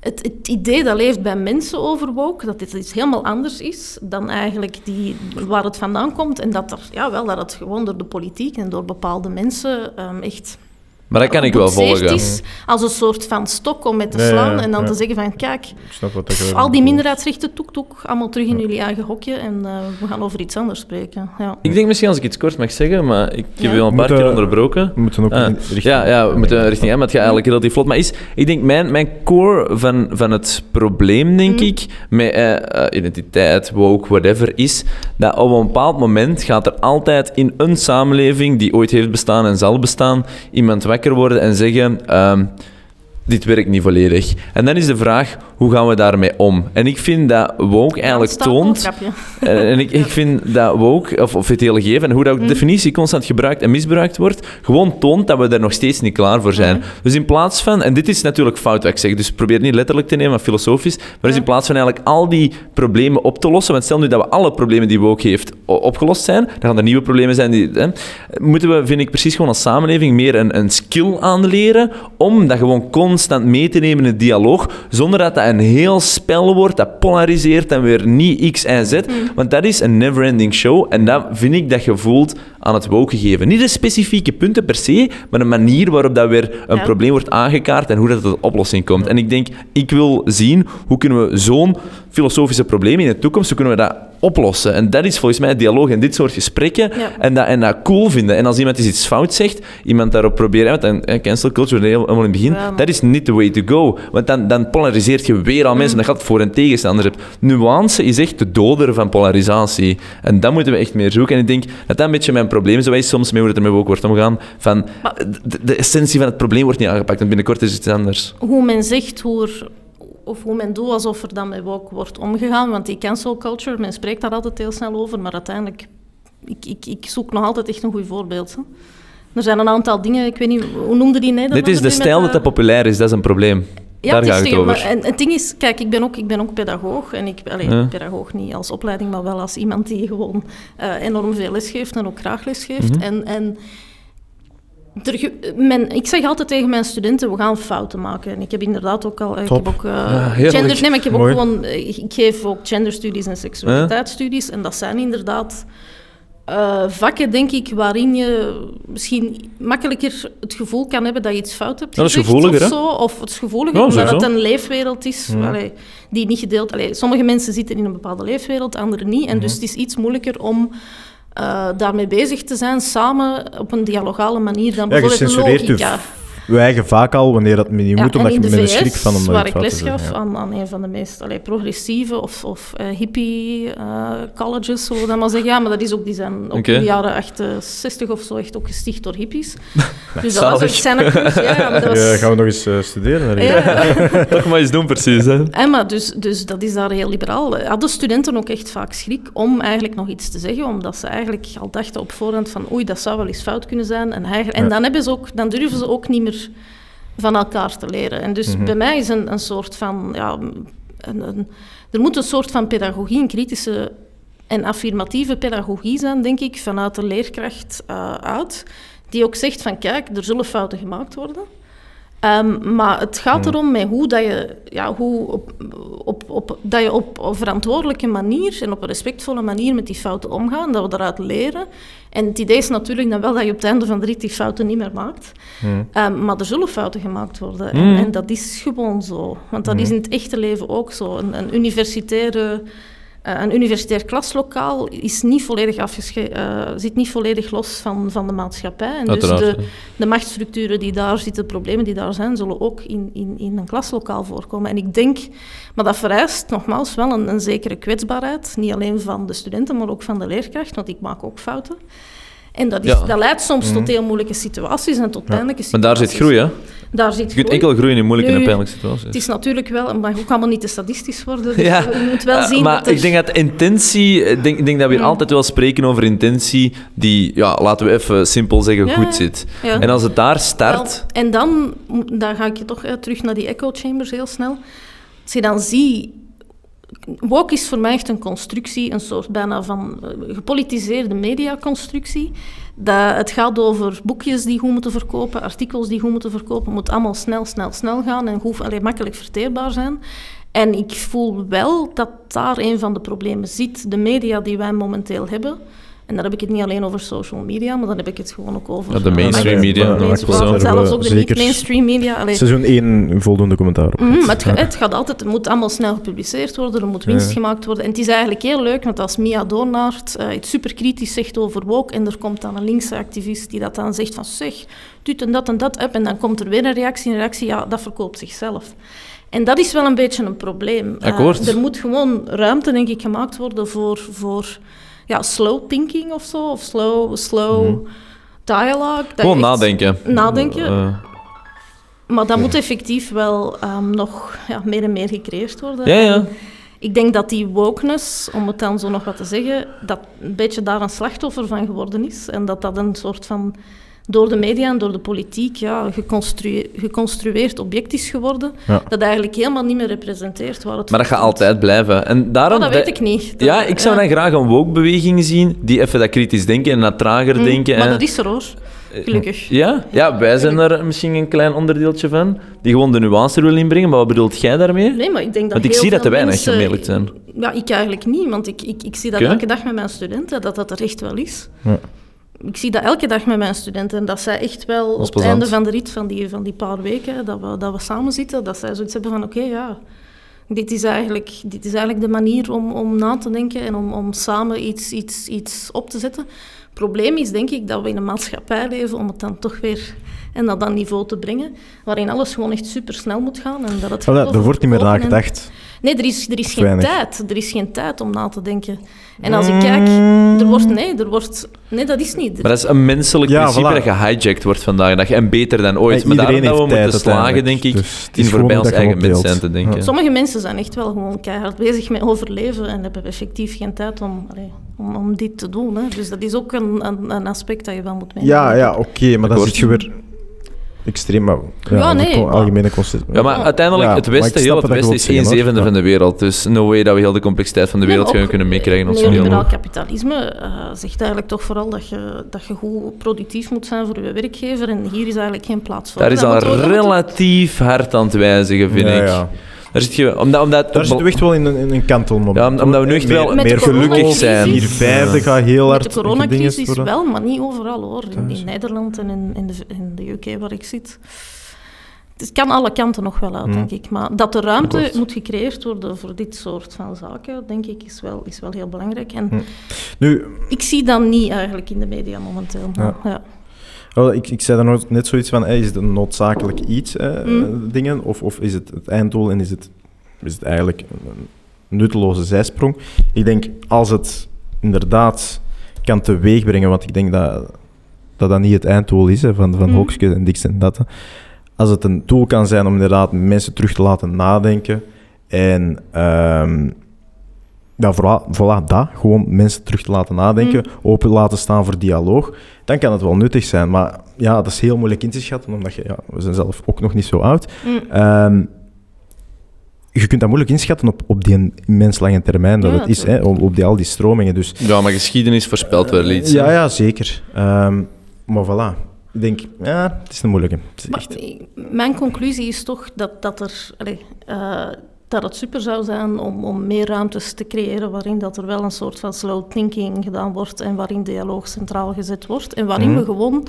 het, het, idee dat leeft bij mensen over woke, dat dit iets helemaal anders is dan eigenlijk die, waar het vandaan komt. En dat, er, ja, wel, dat het gewoon door de politiek en door bepaalde mensen um, echt maar dat kan ik wel volgen. Is als een soort van stok om met te slaan en dan te zeggen van kijk, al die minderheidsrechten, toek toek, allemaal terug in jullie eigen hokje en uh, we gaan over iets anders spreken. Ja. Ik denk misschien als ik iets kort mag zeggen, maar ik heb je al een paar keer onderbroken. We moeten ook uh, richting... Ja, ja, we moeten richting hem, het gaat eigenlijk relatief vlot. Maar is, ik denk mijn, mijn core van, van het probleem, denk mm. ik, met uh, identiteit, woke, whatever, is dat op een bepaald moment gaat er altijd in een samenleving die ooit heeft bestaan en zal bestaan, iemand weg worden en zeggen... Um, dit werkt niet volledig. En dan is de vraag, hoe gaan we daarmee om? En ik vind dat woke eigenlijk toont... Eh, en ik, ik vind dat woke, of, of het hele geven, en hoe dat ook de mm. definitie constant gebruikt en misbruikt wordt, gewoon toont dat we er nog steeds niet klaar voor zijn. Dus in plaats van... En dit is natuurlijk fout wat ik zeg, dus probeer niet letterlijk te nemen, maar filosofisch. Maar dus in plaats van eigenlijk al die problemen op te lossen, want stel nu dat we alle problemen die woke heeft opgelost zijn, dan gaan er nieuwe problemen zijn. Die, hè, moeten we, vind ik, precies gewoon als samenleving meer een, een skill aanleren om dat gewoon constant mee te nemen in het dialoog, zonder dat dat een heel spel wordt dat polariseert en weer niet X en Z. Mm. Want dat is een never-ending show en dat vind ik dat je voelt aan het woke geven. Niet de specifieke punten per se, maar de manier waarop dat weer een probleem wordt aangekaart en hoe dat tot een oplossing komt. En ik denk, ik wil zien hoe kunnen we zo'n filosofische probleem in de toekomst, hoe kunnen we dat oplossen. En dat is volgens mij het dialoog in dit soort gesprekken. En, dat, en dat cool vinden. En als iemand iets fout zegt, iemand daarop proberen... Want cancel culture, helemaal in het begin, dat is niet the way to go. Want dan, dan polariseert je weer al mensen. Mm. Dat gaat voor- en tegenstanders hebt. Nuance is echt de doder van polarisatie. En dat moeten we echt meer zoeken. En ik denk dat dat een beetje mijn probleem zo is soms mee hoe het ermee ook wordt omgaan. Van, de, de, essentie van het probleem wordt niet aangepakt. En binnenkort is het iets anders. Hoe men zegt hoe of hoe men doet alsof er dan met woke wordt omgegaan. Want die cancel culture, men spreekt daar altijd heel snel over, maar uiteindelijk, ik, ik, ik zoek nog altijd echt een goed voorbeeld. Hè. Er zijn een aantal dingen, ik weet niet, hoe noemde die Nederlanders? Dit is de stijl dat dat populair is, dat is een probleem. Ja, Daar het over. Maar, en het ding is, kijk, ik ben ook, ik ben ook pedagoog. En ik, allez, pedagoog niet als opleiding, maar wel als iemand die gewoon uh, enorm veel les geeft en ook graag les geeft. Mhm. En, en men, ik zeg altijd tegen mijn studenten, we gaan fouten maken. En ik heb inderdaad ook al... Ik heb ook, uh, gender, nee, maar ik heb ook gewoon... Eh, ik geef ook genderstudies en seksualiteitsstudies. En dat zijn inderdaad uh, vakken, denk ik, waarin je misschien makkelijker het gevoel kan hebben dat je iets fout hebt dat is gevoeliger, of zo. Of het is gevoeliger, omdat het een leefwereld is allee, die niet gedeeld... Allee, sommige mensen zitten in een bepaalde leefwereld, anderen niet. En dus het is iets moeilijker om uh, daarmee bezig te zijn, samen op een dialogale manier dan ja, bijvoorbeeld logica. We eigen vaak al wanneer dat niet moet, omdat je met een schrik van om waar ik les gaf aan, aan, een van de meest allee, progressieve of, of uh, hippie uh, colleges, zullen we dat maar zeggen. Ja, maar dat is ook, die zijn ook in de jaren 68 of zo echt ook gesticht door hippies. dus dat was ook zijn ja, dat was... ja, gaan we nog eens uh, studeren? Ja. Toch maar eens doen, precies. Hè? En maar dus, dus dat is daar heel liberaal. Hadden studenten ook echt vaak schrik om eigenlijk nog iets te zeggen, omdat ze eigenlijk al dachten op voorhand van oei, dat zou wel eens fout kunnen zijn. En, en dan, hebben ze ook, dan durven ze ook niet meer van elkaar te leren. En dus mhm. bij mij is een, een soort van... Ja, een, een, er moet een soort van pedagogie, een kritische en affirmatieve pedagogie zijn, denk ik, vanuit de leerkracht uh, uit. Die ook zegt van, kijk, er zullen fouten gemaakt worden. Um, maar het gaat erom met hoe, dat je, ja, hoe op, op, op, dat je op een verantwoordelijke manier en op een respectvolle manier met die fouten omgaan, dat we daaruit leren. En het idee is natuurlijk dan wel dat je op het einde van de rit die fouten niet meer maakt. Ehm, maar er zullen fouten gemaakt worden. En, en, dat is gewoon zo. Want dat is in het echte leven ook zo. Een, een universitaire een universitair klaslokaal is niet volledig uh, zit niet volledig los van, van de maatschappij. En dus de, de machtsstructuren die daar zitten, de problemen die daar zijn, zullen ook in, in, in een klaslokaal voorkomen. En ik denk, maar dat vereist nogmaals wel een, een zekere kwetsbaarheid, niet alleen van de studenten, maar ook van de leerkracht, want ik maak ook fouten. En dat, is, dat leidt soms tot mhm. heel moeilijke situaties en tot pijnlijke situaties. Maar daar zit groei, hè? Daar zit je kunt enkel groeien in moeilijke en pijnlijke situaties. Het is natuurlijk wel, maar kan men niet te sadistisch worden? Dus ja. je moet wel zien maar ik denk dat intentie, ik denk, ik denk dat we hier mm. altijd wel spreken over intentie die, ja, laten we even simpel zeggen, goed zit. En als het daar start... en dan, dan ga ik je toch terug naar die echo chambers heel snel. Als je dan ziet Woke is voor mij echt een constructie, een soort bijna van uh, gepolitiseerde mediaconstructie. Dat, het gaat over boekjes die goed moeten verkopen, artikels die goed moeten verkopen. Moet allemaal snel, snel, snel gaan en goed, alleen makkelijk verteerbaar zijn. En ik voel wel dat daar een van de problemen zit. De media die wij momenteel hebben, en dan heb ik het niet alleen over social media, maar dan heb ik het gewoon ook over... Ja, de mainstream media. Ja, zelfs ook de niet-mainstream media. Allee. Seizoen 1 voldoende commentaar op. Mm, maar het, gaat altijd, het moet allemaal snel gepubliceerd worden, er moet winst gemaakt worden. En het is eigenlijk heel leuk, want als Mia Doornaert uh, iets super kritisch zegt over woke, en er komt dan een linkse activist die dat dan zegt van zeg, dit en dat en dat, up, en dan komt er weer een reactie, een reactie, ja, dat verkoopt zichzelf. En dat is wel een beetje een probleem. Uh, er moet gewoon ruimte, denk ik, gemaakt worden voor... voor ja, slow thinking of zo, of slow, slow mm. dialogue. Gewoon nadenken. Nadenken. Uh. Maar dat moet effectief wel um, nog ja, meer en meer gecreëerd worden. Ja, ja. Ik denk dat die wokeness, om het dan zo nog wat te zeggen, dat een beetje daar een slachtoffer van geworden is. En dat dat een soort van door de media en door de politiek ja, geconstrueerd object is geworden, dat eigenlijk helemaal niet meer representeert waar het Maar dat gaat altijd blijven. En daarom, oh, dat weet ik niet. ja, ik zou dan graag een woke-beweging zien die even dat kritisch denken en dat trager mm, denken. Maar dat is er hoor. Gelukkig. Ja? ja, wij zijn er misschien een klein onderdeeltje van, die gewoon de nuance willen inbrengen. Maar wat bedoelt jij daarmee? Nee, maar ik denk dat Want ik zie dat te weinig, om eerlijk zijn. Ja, ik eigenlijk niet, want ik, ik, ik zie dat elke dag met mijn studenten, dat dat er echt wel is. Ja ik zie dat elke dag met mijn studenten. Dat zij echt wel op het einde van de rit van die, van die paar weken dat we, dat we samen zitten, dat zij zoiets hebben van oké, ja, dit is, eigenlijk, dit is eigenlijk de manier om, om na te denken en om, om samen iets, iets, iets op te zetten. Het probleem is denk ik dat we in een maatschappij leven om het dan toch weer en dat dan niveau te brengen, waarin alles gewoon echt super snel moet gaan. En dat het oh, er wordt niet meer nagedacht. Nee, er is, er is geen tijd. Er is geen tijd om na te denken. En als ik kijk, er wordt... Nee, er wordt, nee dat is niet. Maar dat is een menselijk principe dat gehijacked wordt vandaag de dag. En beter dan ooit. maar daarom dat we moeten slagen, denk ik, dus in voorbij ons eigen mens zijn te denken. Sommige mensen zijn echt wel gewoon keihard bezig met overleven en hebben effectief geen tijd om, om, om, dit te doen. Hè. Dus dat is ook een, een, een aspect dat je wel moet meenemen. Ja, ja oké, maar dan zit je weer extreem, maar ja, ja nee, algemene concept. Ja, maar uiteindelijk, het Westen, heel het Westen is 1 zevende van de wereld. Dus no way dat we heel de complexiteit van de wereld gaan kunnen meekrijgen. Het neoliberaal kapitalisme uh, zegt eigenlijk toch vooral dat je, dat je goed productief moet zijn voor je werkgever. En hier is eigenlijk geen plaats voor. Daar is al relatief hard aan het wijzigen, vind ik. Daar zit je, omdat, omdat, Daar zitten we echt wel in een, in een kantelmoment. Ja, omdat we nu echt wel meer gelukkig zijn. Vier vijfde gaat heel hard. Met de coronacrisis wel, maar niet overal hoor. In, in Nederland en in, in, de, in de UK waar ik zit. Het kan alle kanten nog wel uit, denk ik. Maar dat de ruimte moet gecreëerd worden voor dit soort van zaken, denk ik, is wel, is wel heel belangrijk. En mm. nu, ik zie dat niet eigenlijk in de media momenteel. Ja. ja. Wel, ik, ik zei dan net zoiets van, is het een noodzakelijk iets, mm. dingen, of, of is het het einddoel en is het, is het eigenlijk een nutteloze zijsprong? Ik denk, als het inderdaad kan teweegbrengen, want ik denk dat dat, dat niet het einddoel is hè, van, van mm. en Dix en dat. Als het een tool kan zijn om inderdaad mensen terug te laten nadenken en um, ja, voilà, voilà, dat. Gewoon mensen terug te laten nadenken, mm. open laten staan voor dialoog. Dan kan het wel nuttig zijn. Maar ja, dat is heel moeilijk in te schatten, omdat je, ja, we zijn zelf ook nog niet zo oud. Mm. Um, je kunt dat moeilijk inschatten op, op die immens lange termijn dat het is, hè, op, op die, al die stromingen. Dus, ja, maar geschiedenis voorspelt wel iets. ja, ja, zeker. Um, maar voilà. Ik denk, ja, het is een moeilijke. echt... Mijn conclusie is toch dat, dat er... Allez, uh, dat het super zou zijn om, om meer ruimtes te creëren waarin dat er wel een soort van slow thinking gedaan wordt en waarin dialoog centraal gezet wordt en waarin mhm. we gewoon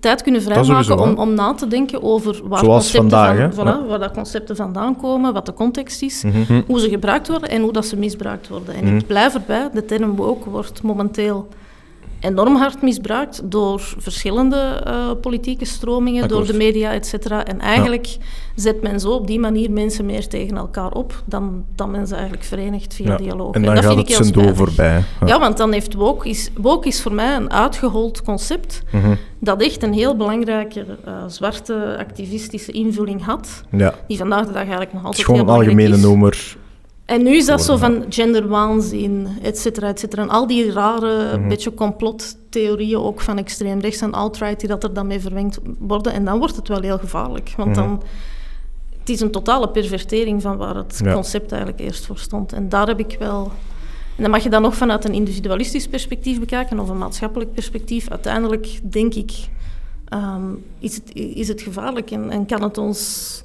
tijd kunnen vrijmaken om, om na te denken over waar, concepten, van, voilà, waar dat concepten vandaan komen, wat de context is, mhm. hoe ze gebruikt worden en hoe dat ze misbruikt worden. En ik mhm. blijf erbij, de term woke wordt momenteel enorm hard misbruikt door verschillende uh, politieke stromingen, door de media, et cetera. En eigenlijk zet men zo op die manier mensen meer tegen elkaar op dan, dan men ze eigenlijk verenigt via ja. dialoog. En dan en dat gaat vind het zijn doel voorbij. Ja. want dan heeft woke is, woke is voor mij een uitgehold concept mhm. dat echt een heel belangrijke uh, zwarte activistische invulling had, die vandaag de dag eigenlijk nog altijd heel belangrijk is. gewoon een algemene noemer en nu is dat zo van genderwaanzin, et cetera, et cetera. En al die rare, mm beetje complottheorieën ook van extreem rechts en alt-right die dat er dan mee verwengd worden. En dan wordt het wel heel gevaarlijk. Want mhm. dan... Het is een totale pervertering van waar het concept eigenlijk eerst voor stond. En daar heb ik wel... En dan mag je dat nog vanuit een individualistisch perspectief bekijken of een maatschappelijk perspectief. Uiteindelijk denk ik, ehm, is, het, is het gevaarlijk en, en kan het ons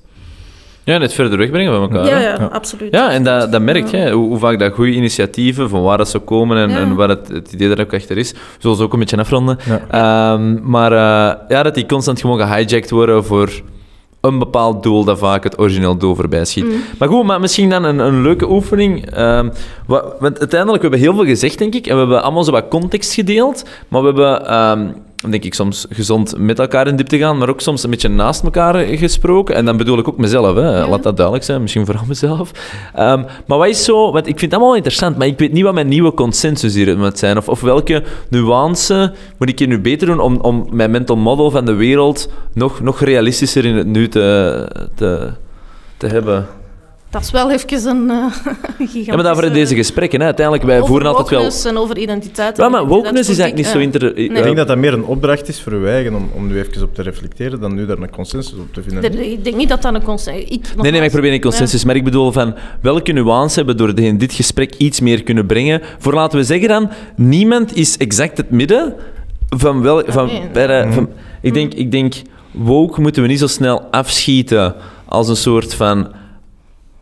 ja, net verder wegbrengen van elkaar. Ja, ja, absoluut. Ja, en dat, dat merk je, hoe, hoe, vaak dat goede initiatieven, van waar dat ze komen en, en waar het, het idee daar ook achter is, zullen ze ook een beetje afronden. Um, maar uh, ja, dat die constant gewoon gehijacked worden voor een bepaald doel dat vaak het origineel doel voorbij schiet. Mm. Maar goed, maar misschien dan een, een leuke oefening. Um, wat, want uiteindelijk, we hebben heel veel gezegd, denk ik, en we hebben allemaal zo wat context gedeeld, maar we hebben... Um, denk ik, soms gezond met elkaar in diepte gaan, maar ook soms een beetje naast elkaar gesproken. En dan bedoel ik ook mezelf, hè. laat dat duidelijk zijn, misschien vooral mezelf. Ehm, maar wat is zo, want ik vind het allemaal interessant, maar ik weet niet wat mijn nieuwe consensus hier moet zijn, of, of welke nuance moet ik hier nu beter doen om, om mijn mental model van de wereld nog, nog realistischer in het nu te, te, te hebben. Dat is wel even een uh, gigantische... Ja, maar daarvoor deze gesprekken. Hè. Uiteindelijk, wij voeren altijd wel... en over identiteit. Ja, maar wokeness is eigenlijk niet zo... Inter... Ik denk dat dat meer een opdracht is voor uw eigen, om, om nu even op te reflecteren, dan nu daar een consensus op te vinden. ik denk niet dat dat een consensus is. Nee, nee, maar ik probeer een consensus. Maar ik bedoel van, welke nuance hebben door in dit gesprek iets meer kunnen brengen? Voor, laten we zeggen dan, niemand is exact het midden van... Wel, van, bij van ik, denk, ik denk, woke moeten we niet zo snel afschieten als een soort van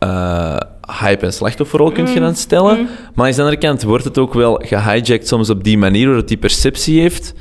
uh, hype- en slachtofferrol kunt je dan stellen. Mm. Maar aan de andere kant wordt het ook wel gehijacked soms op die manier, waar het die perceptie heeft.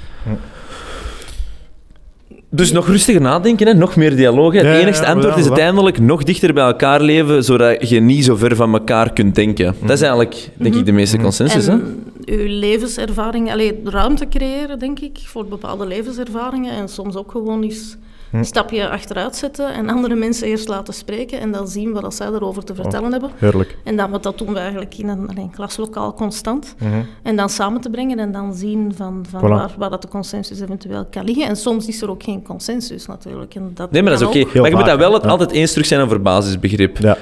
Dus nog rustiger nadenken, hè? nog meer dialoog. het enigste antwoord is uiteindelijk nog dichter bij elkaar leven, zodat je niet zo ver van elkaar kunt denken. Dat is eigenlijk, denk ik, de meeste mhm. consensus. En hè? uw levenservaring, alleen ruimte creëren, denk ik, voor bepaalde levenservaringen. En soms ook gewoon eens een stapje achteruit zetten en andere mensen eerst laten spreken en dan zien wat zij erover te vertellen oh, hebben. Heerlijk. En dan, wat dat doen we eigenlijk in een, een klaslokaal constant. Mhm. En dan samen te brengen en dan zien van, van waar, waar dat de consensus eventueel kan liggen. En soms is er ook geen consensus natuurlijk. En dat nee, maar dat is oké. Maar je moet dat wel het, altijd eens terug zijn over basisbegrip. Ja.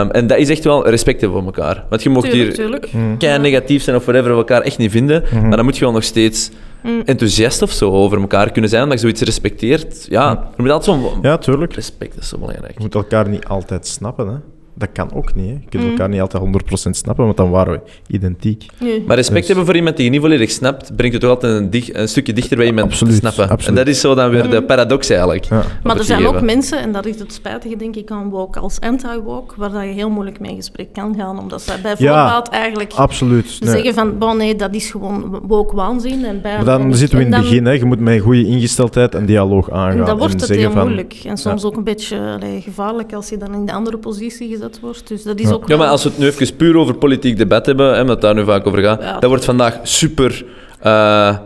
Um, en dat is echt wel respect voor elkaar. Want je mocht hier tuurlijk. Mm. negatief zijn of whatever, we elkaar echt niet vinden. Mhm. Maar dan moet je wel nog steeds mm. enthousiast of zo over elkaar kunnen zijn, omdat je zoiets respecteert. Ja, mm. je moet altijd zo'n ja, tuurlijk. respect, is zo belangrijk. Je moet elkaar niet altijd snappen, hè dat kan ook niet. Hè. Je kunt mm. elkaar niet altijd 100% snappen, want dan waren we identiek. Maar respect dus- hebben voor iemand die je niet volledig snapt, brengt het toch altijd een, dich, een stukje dichter bij iemand absoluut, te snappen. Absoluut. En dat is zo dan weer de mm. paradox eigenlijk. Ja. Maar er zijn ook mensen, en dat is het spijtige denk ik aan woke als anti-woke, waar dat je heel moeilijk mee in gesprek kan gaan, omdat zij bij voorbaat eigenlijk absoluut. zeggen van, bon nee, dat is gewoon woke waanzin. En bij maar dan zitten we in het begin, hè. je moet met een goede ingesteldheid en dialoog aangaan. En dan wordt het heel van, moeilijk. En soms ook een beetje gevaarlijk als je dan in de andere positie gezet wordt. Dus dat is ja. maar als we het nu even puur over politiek debat hebben, hè, het daar nu vaak over gaat, dat wordt vandaag super... Uh,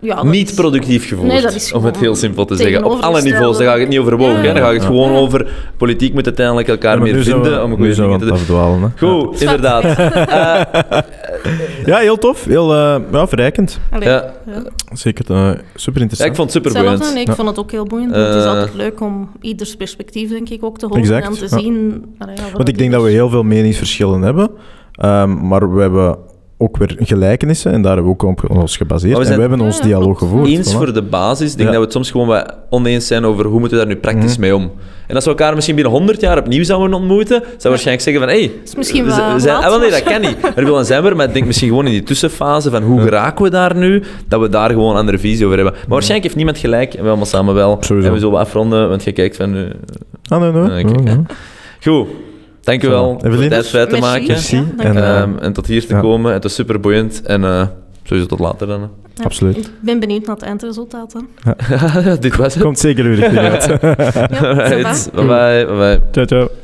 ja, niet productief gevoerd, om het heel simpel te zeggen. Op alle niveaus, daar ga ik het niet over woken. Ja, dan ga ik het gewoon over politiek moet uiteindelijk elkaar meer vinden om een goede dingen te doen. Goed, inderdaad. uh, ja, heel tof. Heel uh, ja, verrijkend. Ja. Zeker uh, super interessant. ik vond het super boeiend. ik vond het ook heel boeiend. het is altijd leuk om ieders perspectief denk ik ook te horen en te zien. Want ik denk dat we heel veel meningsverschillen hebben. Um, maar we hebben ook weer gelijkenissen en daar hebben we ook op ons gebaseerd. We en we hebben ons dialoog gevoerd. Eens voor de basis. Ik denk dat we het soms gewoon wat oneens zijn over hoe moeten we daar nu praktisch mhm. mee om. En als we elkaar misschien binnen 100 jaar opnieuw zouden ontmoeten, zouden we waarschijnlijk zeggen van hé, hey, misschien we, zijn, ah, nee, dat kan niet. Er willen zijn we, maar ik denk misschien gewoon in die tussenfase van hoe geraken we daar nu, dat we daar gewoon een andere visie over hebben. Maar waarschijnlijk heeft niemand gelijk en we allemaal samen wel. En we zullen afronden, want je kijkt van... Uh, ah, nee, nee. nee, Goed. Dankjewel voor de tijd vrij te maken. Merci. En, um, en tot hier te komen. Het was super boeiend. En uh, sowieso tot later dan. Ja, Absoluut. Ik ben benieuwd naar het eindresultaat. Ja. Dit was het. Komt zeker weer uit. ja, right. Bye bye. bye, bye. Ciao, ciao.